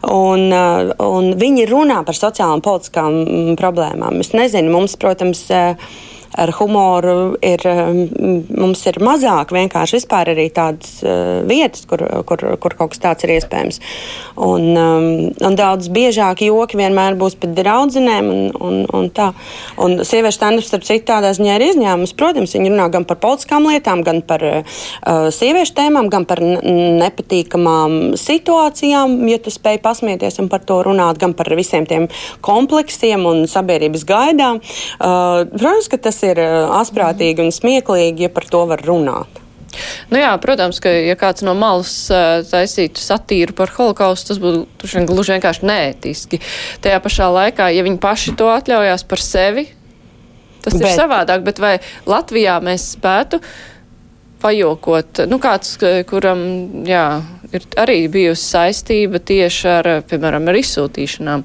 Un, uh, un viņi runā par sociālām un politiskām mm, problēmām. Es nezinu, mums, protams, uh, ar humoru ir, um, mums ir mazāk vienkārši vispār arī tādas uh, vietas, kur, kur, kur kaut kas tāds ir iespējams. Un, um, un daudz biežāk joki vienmēr būs pat draudzenēm un, un, un tā. Un sieviešu stand-ups, starp citu, tādā ziņā ir izņēmums. Protams, viņi runā gan par politiskām lietām, gan par uh, sieviešu tēmām, gan par nepatīkamām situācijām, ja tu spēj pasmieties un par to runāt, gan par visiem tiem kompleksiem un sabiedrības gaidām. Uh, protams, ka tas ir ir eh, asprātīgi un smieklīgi, ja par to var runāt. Nu jā, protams, ka ja kāds no malas uh, taisītu satīru par holokaustu, tas būtu gluži vienkārši neētiski. Tajā pašā laikā, ja viņi paši to atļaujās par sevi, tas bet. ir savādāk, bet vai Latvijā mēs spētu pajokot, nu kāds, kuram, jā, ir arī bijusi saistība tieši ar, piemēram, ar izsūtīšanām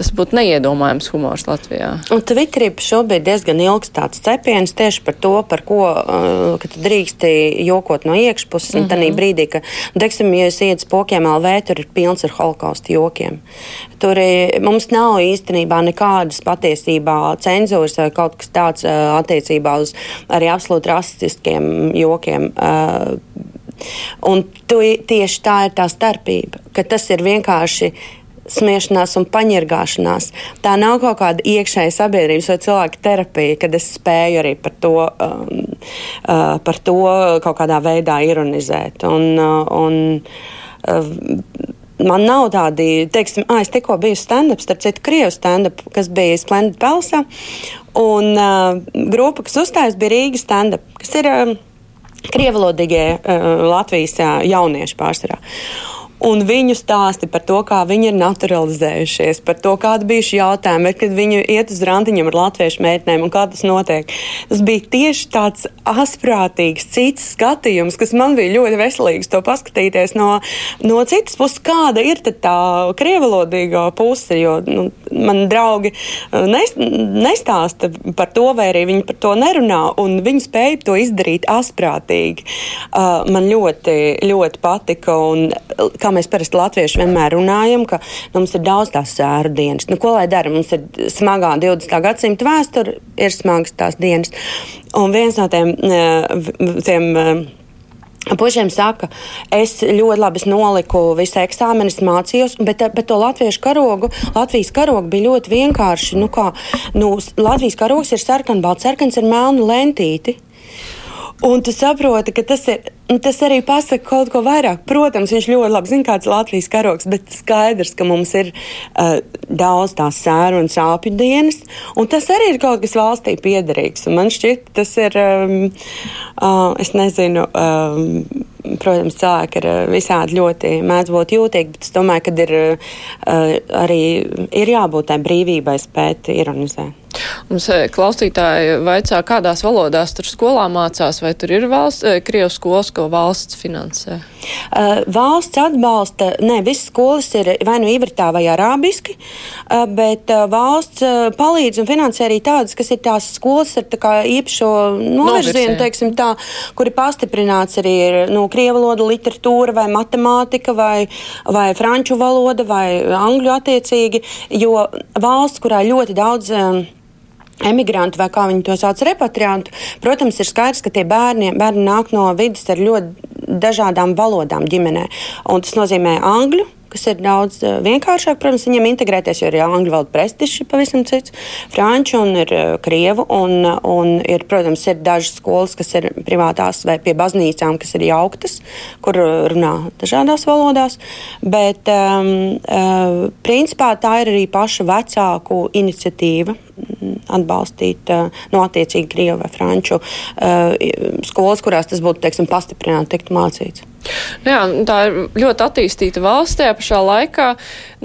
tas būtu neiedomājams humors Latvijā. Un Twitterī šobrīd diezgan ilgs tāds cepiens tieši par to, par ko uh, drīksti jokot no iekšpuses. Mm -hmm. Tad brīdī, ka, nu, teiksim, ja es ietu spokiem LV, tur ir pilns ar holokaustu jokiem. Tur mums nav īstenībā nekādas patiesībā cenzūras vai kaut kas tāds uh, attiecībā uz arī absolūti rasistiskiem jokiem. Uh, Un tu, tieši tā ir tā starpība, ka tas ir vienkārši smiešanās un paņirgāšanās. Tā nav kaut kāda iekšēja sabiedrības vai cilvēka terapija, kad es spēju arī par to, um, uh, par to kaut kādā veidā ironizēt. Un, uh, un, uh, Man nav tādi, teiksim, ah, es tikko biju stand-up, starp citu, krievu stand-up, kas bija Splendid Pelsā. Un uh, grupa, kas uzstājas, bija Rīgas stand-up, kas ir uh, krievalodīgie uh, Latvijas uh, jaunieši pārsvarā un viņu stāsti par to, kā viņi ir naturalizējušies, par to, kāda bija šī jautājuma, kad viņi iet uz randiņiem ar latviešu meitenēm un kā tas notiek. Tas bija tieši tāds asprātīgs, cits skatījums, kas man bija ļoti veselīgs to paskatīties no, no citas puses, kāda ir tā krievalodīgā puse, jo nu, man draugi uh, nes, nestāsta par to, vai arī viņi par to nerunā, un viņi spēja to izdarīt asprātīgi. Uh, man ļoti, ļoti patika, un kā kā mēs parasti latvieši vienmēr runājam, ka nu, mums ir daudz tās sēru dienas. Nu, ko lai dara? Mums ir smagā 20. gadsimta vēsture, ir smagas tās dienas. Un viens no tiem, eh, tiem eh, Pušiem saka, es ļoti labi noliku visu eksāmenu, mācījos, bet, bet to latviešu karogu, Latvijas karogu bija ļoti vienkārši. Nu, kā, nu, Latvijas karogs ir sarkanbalts, sarkans ar melnu lentīti. Un tu saproti, ka tas, ir, tas arī pasaka kaut ko vairāk. Protams, viņš ļoti labi zina, kāds ir Latvijas karoks, bet skaidrs, ka mums ir uh, daudz tās sēru un sāpju dienas, un tas arī ir kaut kas valstī piederīgs. Un man šķiet, tas ir, um, uh, es nezinu. Um, Protams, cilvēki ir visādi ļoti mēdz būt jūtīgi, bet es domāju, ka ir uh, arī ir jābūt tai brīvībai spēt ironizēt. Mums eh, klausītāji vaicā, kādās valodās tur skolā mācās, vai tur ir valsts, eh, Krievijas skolas, ko valsts finansē? Uh, valsts atbalsta, ne, visas skolas ir vai nu ivritā vai arābiski, uh, bet uh, valsts uh, palīdz un finansē arī tādas, kas ir tās skolas ar tā kā īpašo novirzienu, teiksim tā, kur ir pastiprināts arī ir, nu, krievu valoda, literatūra vai matemātika vai, vai franču valoda vai angļu attiecīgi, jo valsts, kurā ļoti daudz um, emigrantu, vai kā viņi to sauc, repatriantu. Protams, ir skaidrs, ka tie bērni, bērni nāk no vidas ar ļoti dažādām valodām ģimenē. Un tas nozīmē angļu kas ir daudz eh, vienkāršāk, protams, viņiem integrēties, jo ir angļu valoda prestižs pavisam cits, franču un ir eh, krievu, un, un ir, protams, ir dažas skolas, kas ir privātās vai pie baznīcām, kas ir jauktas, kur runā dažādās valodās, bet um, principā tā ir arī paša vecāku iniciatīva atbalstīt uh, no attiecīgi krievu vai franču uh, skolas, kurās tas būtu, teiksim, pastiprināti tikt mācīts. Nu jā, tā ir ļoti attīstīta valsts tajā pašā laikā.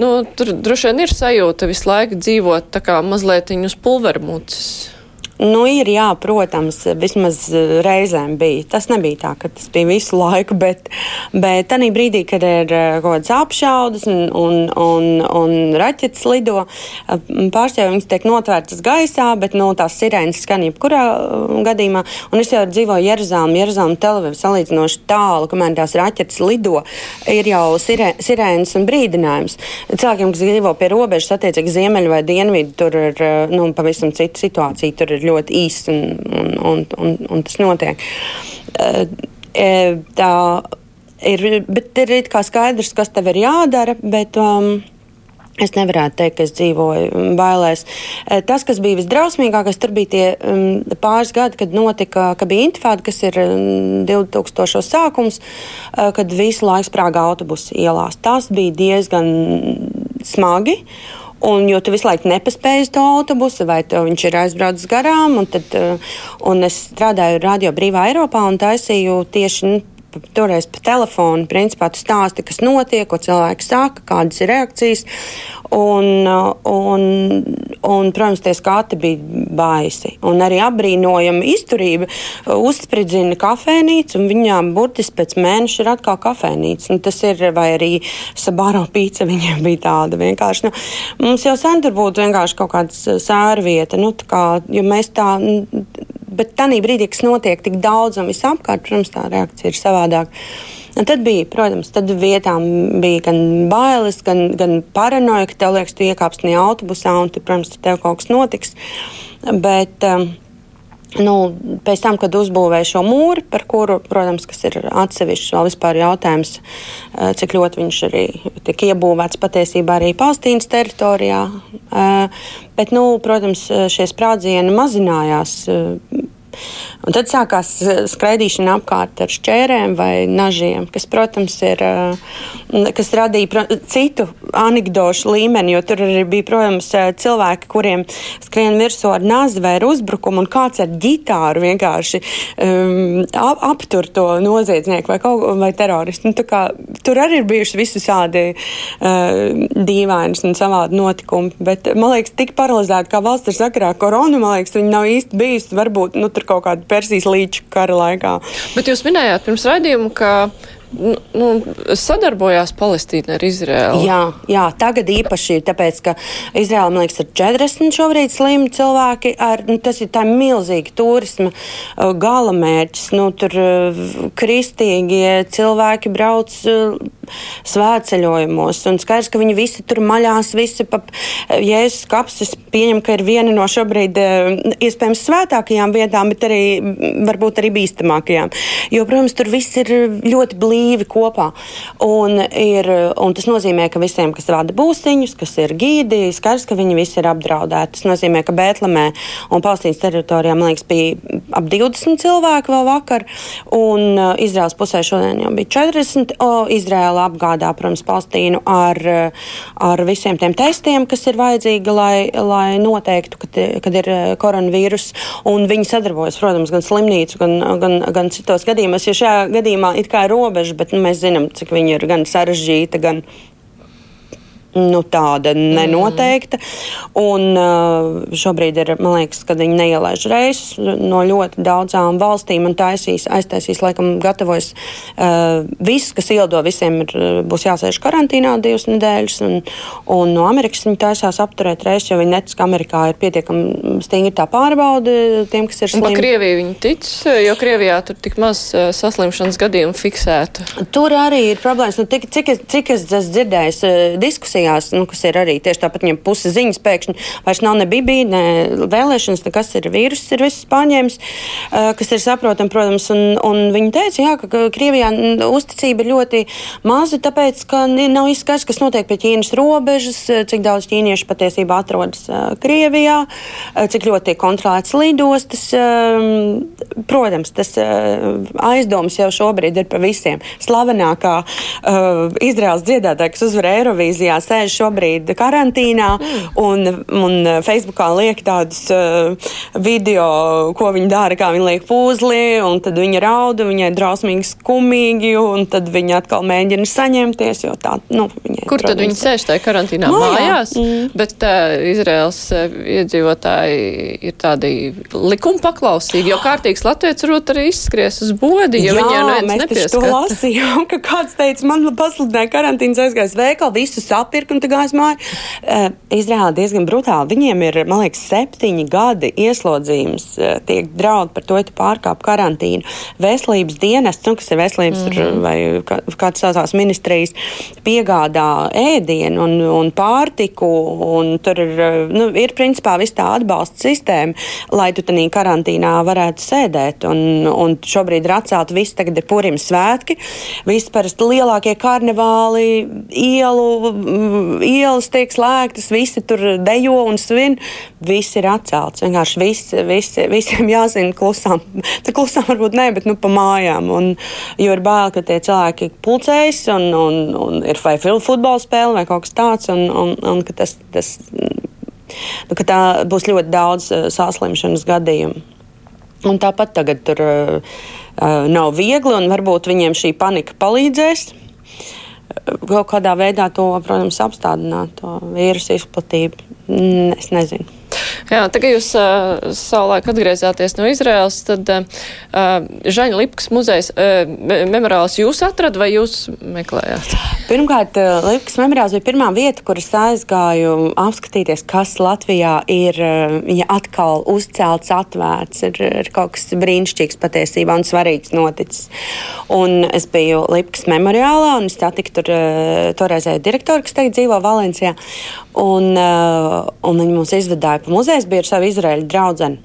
Nu, tur droši vien ir sajūta visu laiku dzīvot tā kā mazliet uz pulvermucis. Nu, ir, jā, protams, vismaz eh, reizēm bija. Tas nebija tā, ka tas bija visu laiku, [laughs] bet, bet tajā brīdī, kad ir eh, kaut kādas apšaudas un, un, un, un raķetes lido, eh, pārstāvjiem viņas tiek notvērtas gaisā, bet nu, tās sirēnas skan jebkurā gadījumā. Un es jau dzīvoju Jeruzālēmā, Jeruzālēmā televīzijā salīdzinoši tālu, kamēr tās raķetes lido, ir jau sirē, sirēnas un brīdinājums. Cilvēkiem, kas dzīvo pie robežas, attiecīgi ziemeļu vai dienvidu, tur ir nu, pavisam cita situācija. Tur ir ļoti īss un, un, un, un, un tas notiek. Eh, eh, tā ir, bet ir skaidrs, kas tev ir jādara, bet. Um, Es nevarētu teikt, ka es dzīvoju bailēs. Eh, tas, kas bija visdrausmīgākais, tur bija tie um, pāris gadi, kad notika, ka bija intifāda, kas ir 2000. sākums, uh, kad visu laiku sprāga autobusu ielās. Tas bija diezgan smagi. Un, jo tu visu laiku nepaspēji uz to autobusu, vai viņš ir aizbraucis garām. Un tad, uh, un es strādāju Radio Brīvā Eiropā un taisīju tieši nu, toreiz pa telefonu. Principā tu stāsti, kas notiek, ko cilvēki saka, kādas ir reakcijas. Un, un, un, protams, tie skati bija baisi. Un arī apbrīnojama izturība uzspridzina kafejnīcu, un viņām burtiski pēc mēneša ir atkal kafejnīca. Nu, tas ir, vai arī sabāro pīca viņiem bija tāda vienkārši. Nu, mums jau sen tur būtu vienkārši kaut kāda sērvieta, nu, kā, jo mēs tā bet tajā brīdī, kas notiek tik daudz un visapkārt, protams, tā reakcija ir savādāka. Un tad bija, protams, tad vietām bija gan bailes, gan, gan paranoja, ka tev liekas, tu iekāpsi tajā autobusā un, tu, protams, tev kaut kas notiks. Bet, um, Nu, pēc tam, kad uzbūvēja šo mūru, par kuru, protams, ir atsevišķs vēl vispār jautājums, uh, cik ļoti viņš arī tika iebūvēts patiesībā arī Palestīnas teritorijā. Uh, bet, nu, protams, šie sprādzieni mazinājās Un tad sākās eh, skraidīšana apkārt ar šķērēm vai nažiem, kas, protams, ir, eh, kas radīja citu anekdošu līmeni, jo tur arī bija, protams, eh, cilvēki, kuriem skrien virsū ar nazi vai ar uzbrukumu, un kāds ar ģitāru vienkārši um, aptur to noziedznieku vai, kaut, vai teroristu. Nu, kā, tur arī ir bijuši visādi uh, dīvainas un savādi notikumi, bet man liekas, tik paralizēti kā valsts ar sakarā koronu, man liekas, viņi nav īsti bijusi varbūt nu, tur kaut kāda Persijas līča kara laikā. Bet jūs minējāt pirms raidījuma, ka nu, nu sadarbojās Palestīna ar Izraēlu. Jā, jā, tagad īpaši ir tāpēc, ka Izraēla, man liekas, ir 40 šobrīd slimi cilvēki. Ar, nu, tas ir tā milzīgi turisma uh, gala mērķis. Nu, tur uh, kristīgie cilvēki brauc. Uh, svētceļojumos. Un skaidrs, ka viņi visi tur maļās, visi pa Jēzus kapsis pieņem, ka ir viena no šobrīd iespējams svētākajām vietām, bet arī varbūt arī bīstamākajām. Jo, protams, tur viss ir ļoti blīvi brīvi kopā. Un, ir, un tas nozīmē, ka visiem, kas vada būsiņus, kas ir gīdi, skaidrs, ka viņi visi ir apdraudēti. Tas nozīmē, ka Bēltlemē un Palestīnas teritorijā, man liekas, bija ap 20 cilvēki vēl vakar, un uh, Izraels pusē šodien jau bija 40. O, Izraela apgādā, protams, Palestīnu ar, ar visiem tiem testiem, kas ir vajadzīgi, lai, lai noteiktu, kad, kad ir uh, koronavīrus, un viņi sadarbojas, protams, gan slimnīcu, gan, gan, gan citos gadījumos, jo šajā gadījumā ir kā robeža bet nu, mēs zinām, cik viņi ir gan sarežģīti, gan nu, tāda nenoteikta. Un, uh, šobrīd ir, man liekas, ka viņi neielaiž reisus no ļoti daudzām valstīm un taisīs, aiztaisīs, laikam, gatavojas. Uh, viss, kas ielido, visiem ir, būs jāsēž karantīnā divas nedēļas. Un, un no Amerikas viņi taisās apturēt reisus, jo viņi netic, ka Amerikā ir pietiekami stingri tā pārbaude tiem, kas ir slimi. Pa Krieviju viņi tic, jo Krievijā tur tik maz uh, saslimšanas gadījumu fiksētu. Tur arī ir problēmas. Nu, tik, cik, cik es esmu dzirdējis uh, diskusijās, nu, kas ir arī tieši tāpat, viņam puse ziņas pēkšņi vairs nav ne bibija, ne vēlēšanas, nekas ir vīrus, ir viss paņēmis, kas ir saprotam, protams, un, un viņi teica, jā, ka Krievijā uzticība ir ļoti maza, tāpēc, ka nav izskaidrs, kas notiek pie Ķīnas robežas, cik daudz ķīniešu patiesībā atrodas Krievijā, cik ļoti tiek kontrolēts lidostas. Protams, tas aizdoms jau šobrīd ir par visiem. Slavenākā Izraels dziedātāja, kas uzvarēja Eirovīzijā, sēž šobrīd karantīnā un, un Facebookā liek tādus uh, video, ko viņi dara, kā viņi liek pūzli, un tad viņa rauda, viņai drausmīgi skumīgi, un tad viņa atkal mēģina saņemties, jo tā, nu, viņai, Kur tad viņi sēž tajā karantīnā? Mājās. Mm. Bet uh, Izraels uh, iedzīvotāji ir tādi likuma paklausīgi, jo kārtīgs latviečs rūt arī izskries uz bodi, ja jau neviens nepieskata. to lasījām, ka kāds teica, man pasludināja karantīnas aizgājis veikalu, visu sapirkt, pirkt un tā gājas māju. Uh, Izrēlā diezgan brutāli. Viņiem ir, man liekas, septiņi gadi ieslodzījums, uh, tiek draud par to, tu pārkāp karantīnu. Veselības dienests, nu, kas ir veselības mm -hmm. vai kā, kāds saucās ministrijas, piegādā ēdienu un, un pārtiku, un tur ir, nu, ir principā viss tā atbalsta sistēma, lai tu tajā karantīnā varētu sēdēt. Un, un šobrīd ir atcelta viss, tagad ir purim svētki, viss parasti lielākie karnevāli, ielu ielas tiek slēgtas, visi tur dejo un svin. Viss ir atcelts. Vienkārši viss, viss, visiem jāzina klusām. Tā klusām varbūt ne, bet nu pa mājām. Un, jo ir bail, ka tie cilvēki pulcējas un, un, un ir vai futbola spēle vai kaut kas tāds. Un, un, un ka tas, tas, nu, ka tā būs ļoti daudz uh, saslimšanas gadījumu. Un tāpat tagad tur uh, nav viegli, un varbūt viņiem šī panika palīdzēs kaut kādā veidā to, protams, apstādināt, to vīrusu izplatību. Es nezinu. Jā, tagad jūs uh, savulaik atgriezāties no Izraels, tad uh, Žaņa Lipkas muzejs uh, memoriāls jūs atrad vai jūs meklējāt? Pirmkārt, Lipkas memoriāls bija pirmā vieta, kur es aizgāju apskatīties, kas Latvijā ir ja atkal uzcelts, atvērts, ir, ir kaut kas brīnišķīgs patiesībā un svarīgs noticis. Un es biju Lipkas memoriālā un es satiku tur toreizēju direktoru, kas tagad dzīvo Valencijā. Un, uh, un viņi mūs izvedāja pa muzeju, bija ar savu izraēļu draugu.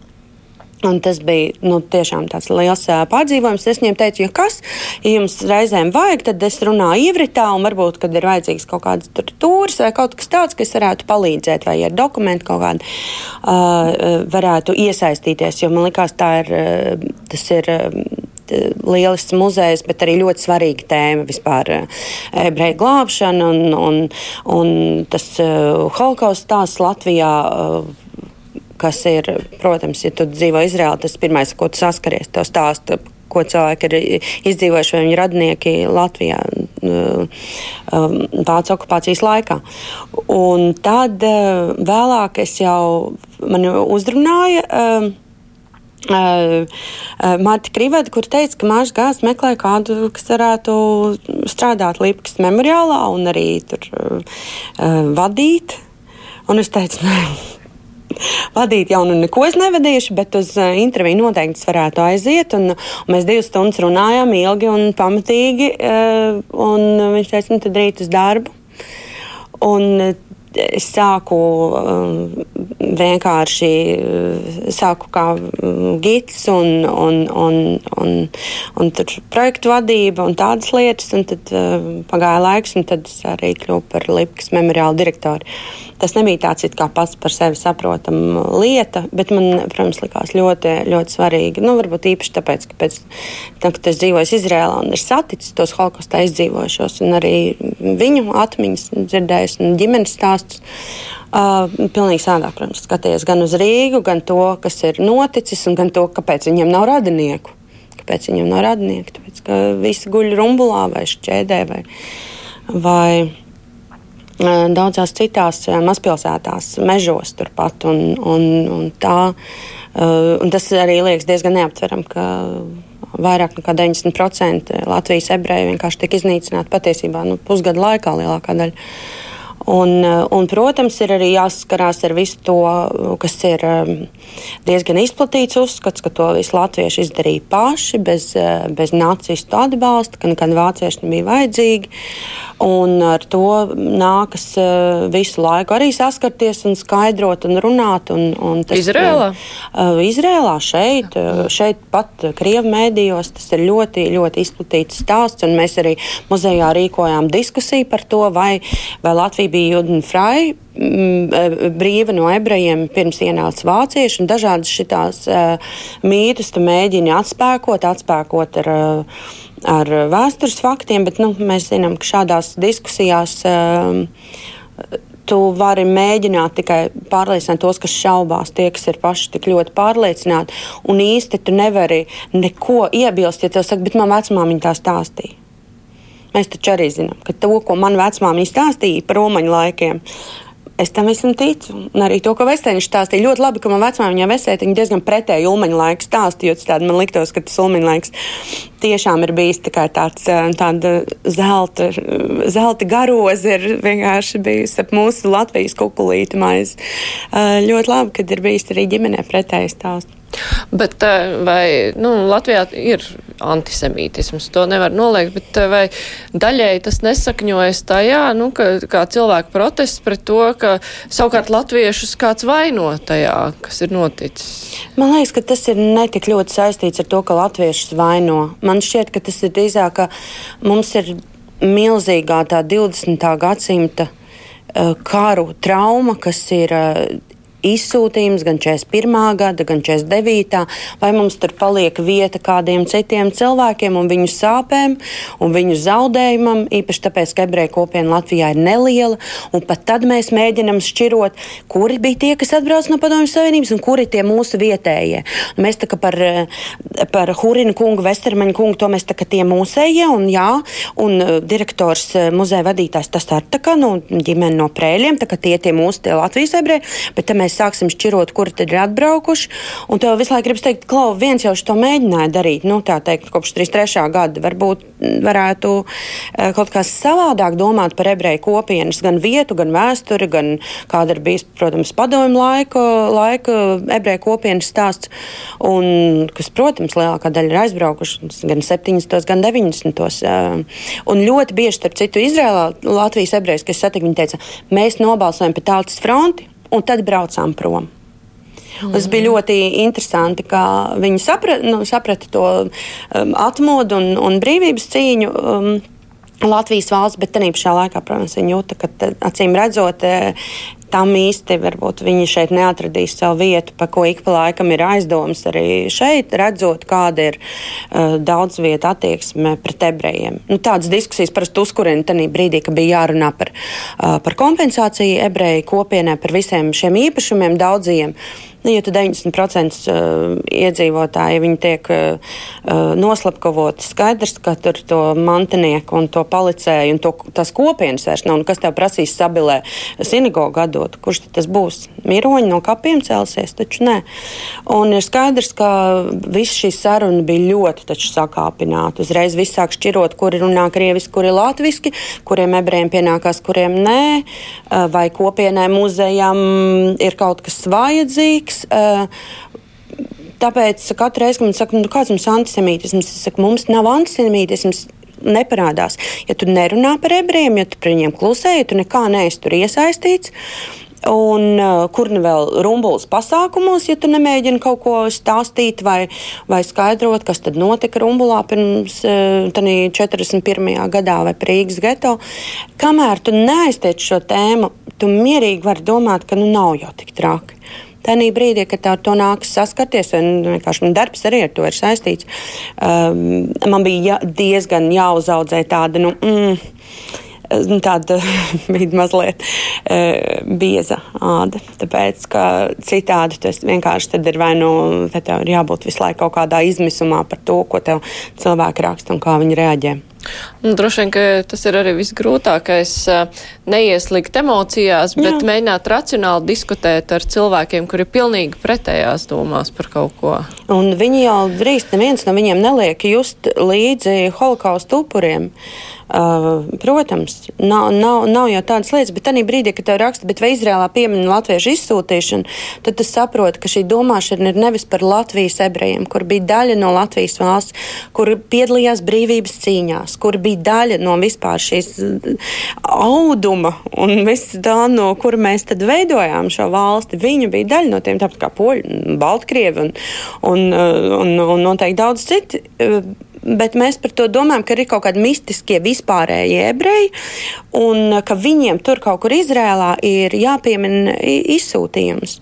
Un tas bija nu, tiešām tāds liels uh, pārdzīvojums. Es viņiem teicu, ja kas, ja jums reizēm vajag, tad es runāju ivritā, un varbūt, kad ir vajadzīgs kaut kāds tūris vai kaut kas tāds, kas varētu palīdzēt, vai ar dokumentu kaut kādu uh, varētu iesaistīties. Jo man liekas, ir, uh, tas ir. Uh, lielisks muzejs, bet arī ļoti svarīga tēma vispār eh, ebreju glābšana un, un, un tas uh, holokausts stāsts Latvijā. Uh, kas ir, protams, ja tu dzīvo Izrēlā, tas pirmais, ko tu saskaries, to stāstu, ko cilvēki ir izdzīvojuši, vai viņu radnieki Latvijā Vācijas okupācijas laikā. Un tad vēlāk es jau mani uzrunāju. Uh, uh, Marta Kriveta, kur teica, ka Mārcis Gāzes meklē kādu, kas varētu strādāt Līpkas memoriālā un arī tur uh, vadīt. Un es teicu, [laughs] nē, vadīt jau nu neko es nevadīšu, bet uz interviju noteikti varētu aiziet. Un, un mēs divas stundas runājām ilgi un pamatīgi. Un viņš teica, nu tad rīt uz darbu. Un, es sāku vienkārši uh, sāku kā um, gids un, un, un, un, un projektu vadība un tādas lietas. Un tad uh, pagāja laiks, un tad es arī kļuvu par Lipkas memoriālu direktoru. Tas nebija tāds kā pats par sevi saprotama lieta, bet man, protams, likās ļoti, ļoti svarīgi. Nu, varbūt īpaši tāpēc, ka pēc tam, kad es dzīvoju Izrēlā un ir saticis tos holokaustā izdzīvojušos, un arī viņu atmiņas dzirdējis un ģimenes stāstus. Uh, pilnīgi sādāk, protams, skaties gan uz Rīgu, gan to, kas ir noticis, un gan to, kāpēc viņiem nav radinieku. Kāpēc viņiem nav radinieku? Tāpēc, ka visi guļ rumbulā vai šķēdē vai, vai daudzās citās mazpilsētās, mežos turpat. Un, un, un tā, un tas arī liekas diezgan neaptveram, ka vairāk nekā 90% Latvijas ebreju vienkārši tiek iznīcināti patiesībā nu, pusgadu laikā lielākā daļa. Un, un, protams, ir arī jāsaskarās ar visu to, kas ir diezgan izplatīts uzskats, ka to visu latvieši izdarīja paši, bez, bez nacistu atbalsta, ka nekad vācieši nebija vajadzīgi. Un ar to nākas visu laiku arī saskarties un skaidrot un runāt. Un, un tas, Izrēlā? Uh, Izrēlā šeit, šeit pat Krievu mēdījos tas ir ļoti, ļoti izplatīts stāsts. Mēs arī muzejā rīkojām diskusiju par to, vai, vai Latvija bija Judenfrai brīva no ebrejiem pirms ienāca vācieši. Dažādas šitās uh, mītus tu mēģini atspēkot, atspēkot ar uh, ar vēstures faktiem, bet nu, mēs zinām, ka šādās diskusijās tu vari mēģināt tikai pārliecināt tos, kas šaubās, tie, kas ir paši tik ļoti pārliecināti. Un īsti tu nevari neko iebilst, ja tev saka, bet man vecmāmiņa tā stāstīja. Mēs taču arī zinām, ka to, ko man vecmāmiņa stāstīja par romaņu laikiem, Es tam visam ticu. Un arī to, ko Vestēniņš stāstīja, ļoti labi, ka man vecmāmiņā Vestēniņa diezgan pretēji ulmaņa laiks stāstīja, jo tāda man liktos, ka tas ulmaņa laiks tiešām ir bijis tā tāds tāda zelta, zelta garoza, ir vienkārši bijusi ap mūsu Latvijas kukulīti maizi. Ļoti labi, kad ir bijis arī ģimenē pretēji stāsts. Bet vai nu, Latvijā ir antisemītisms, to nevar noliegt, bet vai daļēji tas nesakņojas tajā, nu, ka kā cilvēku protests pret to, ka savukārt latviešus kāds vaino tajā, kas ir noticis? Man liekas, ka tas ir netik ļoti saistīts ar to, ka latviešus vaino. Man šķiet, ka tas ir drīzāk, ka mums ir milzīgā tā 20. gadsimta karu trauma, kas ir izsūtījums gan 41. gada, gan 49. vai mums tur paliek vieta kādiem citiem cilvēkiem un viņu sāpēm un viņu zaudējumam, īpaši tāpēc, ka ebreju kopiena Latvijā ir neliela, pat tad mēs mēģinam šķirot, kuri bija tie, kas atbrauc no Padomju Savienības un kuri tie mūsu vietējie. Un mēs tā kā par, par Hurinu kungu, Vestermaņu kungu, to mēs tā kā tie mūsējie, un jā, un uh, direktors uh, muzeja vadītājs tas tā, tā kā, nu, ģimene no prēļiem, tā kā tie tie mūsu tie Latvijas ebreji, bet te mēs sāksim šķirot, kuri tad ir atbraukuši. Un tev visu laiku gribas teikt, Klau, viens jau to mēģināja darīt, nu, tā teikt, kopš 33. gada. Varbūt varētu eh, kaut kā savādāk domāt par ebreju kopienas, gan vietu, gan vēsturi, gan kāda ir bijis, protams, padomju laika, laika ebreju kopienas stāsts, un kas, protams, lielākā daļa ir aizbraukuši gan 70. gan 90. Eh, un ļoti bieži, starp citu, Izrēlā Latvijas ebrejs, kas satika, viņi teica, mēs nobalsojam par tautas fronti, un tad braucām prom. Mm. Tas bija ļoti interesanti, kā viņi saprata, nu, saprata to um, atmodu un, un brīvības cīņu. Um, Latvijas valsts, bet tajā pašā laikā, protams, viņi jūta, ka acīm redzot, tam īsti varbūt viņi šeit neatradīs savu vietu, pa ko ik pa laikam ir aizdomas arī šeit, redzot, kāda ir uh, daudz vieta attieksme pret ebrejiem. Nu, tādas diskusijas parasti uzkurina tajā brīdī, kad bija jārunā par, uh, par kompensāciju ebreju kopienai, par visiem šiem īpašumiem daudziem. Uh, Nu, ja 90% uh, iedzīvotāji ja tiek uh, uh, noslapkavoti, skaidrs, ka tur to mantinieku un to palicēju un to, tās kopienas vairs nav. Nu, kas tev prasīs sabilē sinagogu atdot? Kurš tas būs? Miroņi no kapiem celsies, taču nē. Un ir skaidrs, ka viss šī saruna bija ļoti sakāpināta. Uzreiz viss sāk šķirot, kuri runā krieviski, kuri latviski, kuriem ebrejiem pienākās, kuriem nē, vai kopienai muzejam ir kaut kas vajadzīgs svarīgs. Tāpēc katru reizi, kad man saka, nu, kāds mums ir antisemītisms, es saku, mums nav antisemītisms neparādās. Ja tu nerunā par ebrejiem, ja tu par viņiem klusē, ja tu nekā neesi tur iesaistīts. Un uh, kur nu vēl rumbulis pasākumos, ja tu nemēģini kaut ko stāstīt vai, vai skaidrot, kas tad notika rumbulā pirms uh, 41. gadā vai Rīgas geto. Kamēr tu neaiztiec šo tēmu, tu mierīgi vari domāt, ka nu nav jau tik traki. Tajā brīdī, kad ar to nākas saskarties, un vienkārši man darbs arī ar to ir saistīts, um, man bija jā, diezgan jāuzaudzē tāda. Nu, mm, tāda [laughs] bija mazliet uh, bieza āda. Tāpēc, ka citādi tas vienkārši ir vai nu tev ir jābūt visu laiku kaut kādā izmisumā par to, ko tev cilvēki raksta un kā viņi reaģē. Nu, droši vien, ka tas ir arī visgrūtākais neieslīgt emocijās, bet Jā. mēģināt racionāli diskutēt ar cilvēkiem, kuri ir pilnīgi pretējās domās par kaut ko. Un viņi jau drīz neviens no viņiem neliek just līdzi holokaustu upuriem. Uh, protams, nav, nav, nav jau tādas lietas, bet tajā brīdī, kad tev raksta, vai Izrēlā piemina latviešu izsūtīšanu, tad tu saproti, ka šī domāšana ir nevis par Latvijas ebrejiem, kur bija daļa no Latvijas valsts, kur piedalījās brīvības cīņās, kur bija daļa no vispār šīs auduma un viss tā, no kur mēs tad veidojām šo valsti. Viņa bija daļa no tiem, tāpat kā Poļi, Baltkrievi un, un, un, un noteikti daudz citi bet mēs par to domājam, ka ir kaut kādi mistiskie vispārējie ebreji, un ka viņiem tur kaut kur Izrēlā ir jāpiemina izsūtījums.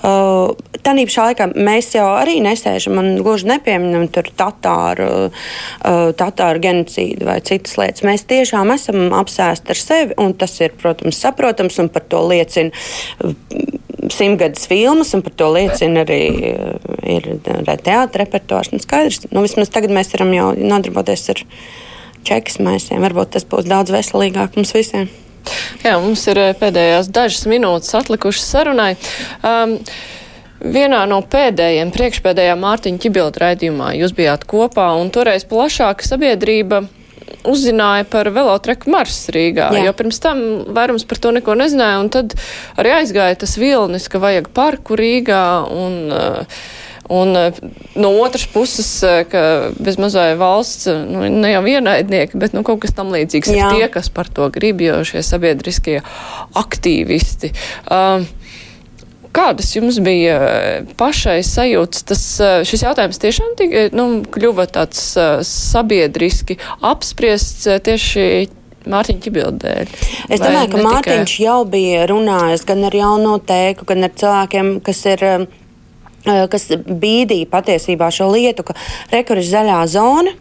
Uh, Tanīpašā laikā mēs jau arī nesēžam un gluži nepieminam tur tatāru, uh, tatāru genocīdu vai citas lietas. Mēs tiešām esam apsēsti ar sevi, un tas ir, protams, saprotams, un par to liecina simtgadus filmas, un par to liecina arī eh, ir teātris repertuārs. Nu, skaidrs, nu, vismaz tagad mēs varam jau nodarboties ar čekas maisiem. Varbūt tas būs daudz veselīgāk mums visiem. Jā, mums ir eh, pēdējās dažas minūtes atlikušas sarunai. Um, Vienā no pēdējiem, priekšpēdējā Mārtiņa Čibilda raidījumā jūs bijāt kopā, un toreiz plašāka sabiedrība uzzināja par velotreku Mars Rīgā, Jā. jo pirms tam vairums par to neko nezināja, un tad arī aizgāja tas vilnis, ka vajag parku Rīgā, un, uh, un uh, no otras puses, uh, ka bez mazai valsts, nu, ne jau vienaidnieki, bet nu, kaut kas tam līdzīgs Jā. ir tie, kas par to grib, jo šie sabiedriskie aktīvisti. Uh, Kādas jums bija eh, pašai sajūtas? Tas, eh, šis jautājums tiešām tika, nu, kļuva tāds eh, sabiedriski apspriests tieši Mārtiņa Čibildēļ. Es domāju, ka Mārtiņš jau bija runājis gan ar jauno teiku, gan ar cilvēkiem, kas ir kas bīdīja patiesībā šo lietu, ka rekur ir zaļā zona.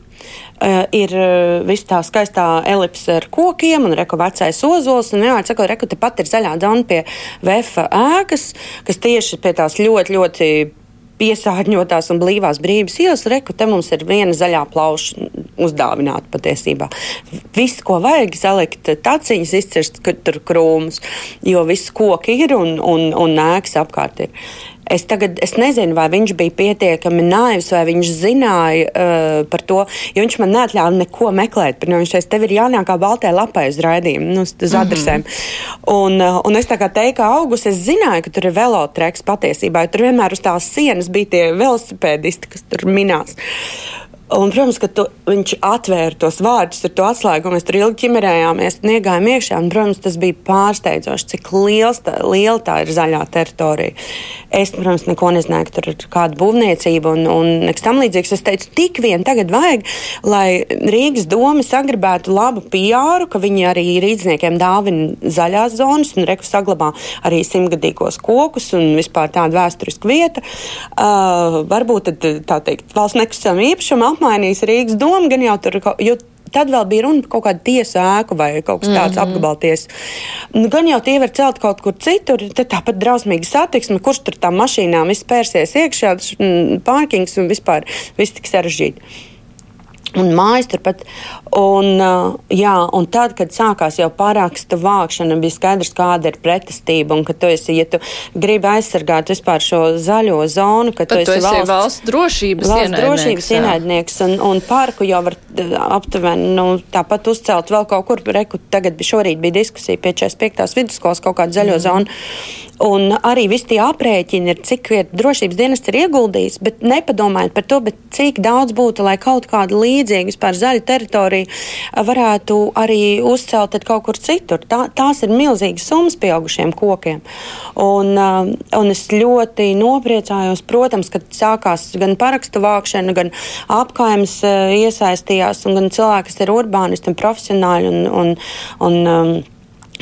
Uh, ir uh, viss tā skaistā elipse ar kokiem, un reka vecais ozols. Un vienmēr sakot, reka tepat ir zaļā zona pie VF ēkas, kas tieši pie tās ļoti, ļoti piesārņotās un blīvās brīvības ielas, reku, te mums ir viena zaļā plauša uzdāvināta patiesībā. Viss, ko vajag, salikt taciņas, izcirst tur krūmus, jo viss koki ir un, un, un nēks apkārt ir. Es tagad es nezinu, vai viņš bija pietiekami naivs, vai viņš zināja uh, par to, jo viņš man neatļāva neko meklēt. Par, viņš teica, tev ir jānāk kā baltajai lapai uz raidījumu, nu, uz mm -hmm. adresēm. Un, uh, un es tā kā teicu, augus es zināju, ka tur ir velotreks patiesībā, jo tur vienmēr uz tās sienas bija tie velosipēdisti, kas tur minās. Un, protams, ka tu, viņš atvēra tos vārdus ar to atslēgu, un mēs tur ilgi ķimerējāmies un iegājām iekšā. Un, protams, tas bija pārsteidzoši, cik liels tā, liela tā ir zaļā teritorija. Es, protams, neko nezināju, ka tur ir kāda būvniecība un, un nekas tam līdzīgs. Es teicu, tik vien tagad vajag, lai Rīgas doma sagribētu labu PR, ka viņi arī rīzniekiem dāvina zaļās zonas un reku saglabā arī simtgadīgos kokus un vispār tādu vēsturisku vietu. Uh, varbūt tad, tā teikt, valsts nekustamā īpašuma apmainījis Rīgas domu, gan jau tur. Jo, Tad vēl bija runa par kaut kādu tiesu ēku vai kaut kas tāds mm -hmm. apgabalties. Nu, gan jau tie var celt kaut kur citur, tad tāpat drausmīga satiksme, kurš tur tam mašīnām viss pērsies iekšā, pārkings un vispār viss tik sarežģīti un mājas turpat. Un, jā, un tad, kad sākās jau pārākstu vākšana, bija skaidrs, kāda ir pretestība. Un tu esi, ja tu gribi aizsargāt vispār šo zaļo zonu, tad tu esi, esi valsts, valsts drošības valsts ienaidnieks, drošības jā. ienaidnieks. Un, un parku jau var aptuveni nu, tāpat uzcelt vēl kaut kur. Reku, tagad šorīt bija diskusija pie 45. vidusskolas kaut kādu zaļo mm. zonu. Un arī visi tie aprēķini ir, cik drošības dienests ir ieguldījis, bet nepadomājot par to, cik daudz būtu, lai kaut kāda līdzīga vispār zaļa teritorija varētu arī uzcelt kaut kur citur. Tā, tās ir milzīgas summas pieaugušiem kokiem. Un, un es ļoti nopriecājos, protams, kad sākās gan parakstu vākšana, gan apkaimes iesaistījās, un gan cilvēki, kas ir urbānisti un profesionāļi. Un, un, un,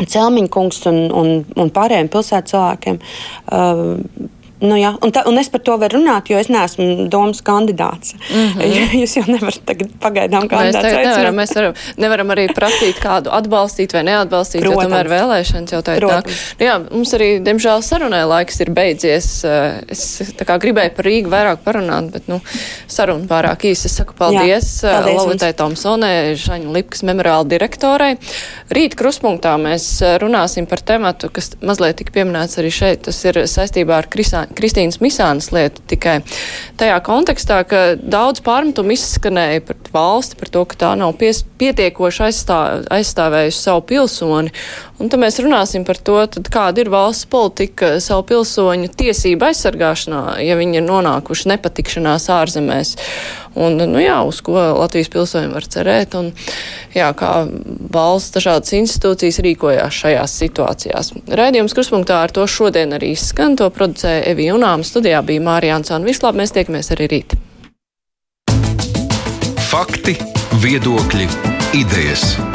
Celmiņa kungs un, un, un pārējiem pilsētas cilvēkiem. Uh, Nu, jā, un, ta, un es par to varu runāt, jo es neesmu domas kandidāts. Mm -hmm. Jūs jau nevarat tagad pagaidām kandidāts. Mēs, nevaram, mēs varam, nevaram arī prasīt kādu atbalstīt vai neatbalstīt, Protams. jo tomēr vēlēšanas jau tā ir tā. Nu, jā, mums arī, diemžēl, sarunai laiks ir beidzies. Es kā, gribēju par Rīgu vairāk parunāt, bet nu, saruna pārāk īsi. Es saku paldies, paldies Lovitai Tomsonai, Žaņa Lipkas memoriāla direktorai. Rīt kruspunktā mēs runāsim par tematu, kas mazliet tika pieminēts arī šeit. Tas ir saistībā ar Krisā, Kristīnas Misānas lietu tikai tajā kontekstā, ka daudz pārmetumu izskanēja par valsti, par to, ka tā nav pies, pietiekoši aizstā, aizstāvējusi savu pilsoni. Un tad mēs runāsim par to, kāda ir valsts politika savu pilsoņu tiesību aizsargāšanā, ja viņi ir nonākuši nepatikšanās ārzemēs. Un, nu jā, uz ko Latvijas pilsoņi var cerēt, un jā, kā valsts dažādas institūcijas rīkojās šajās situācijās. Raidījums kruspunktā ar to šodien arī skan, to producēja Evija Unāma, studijā bija Mārija Ansona. Vislab, mēs tiekamies arī rīt. Fakti, viedokļi, idejas.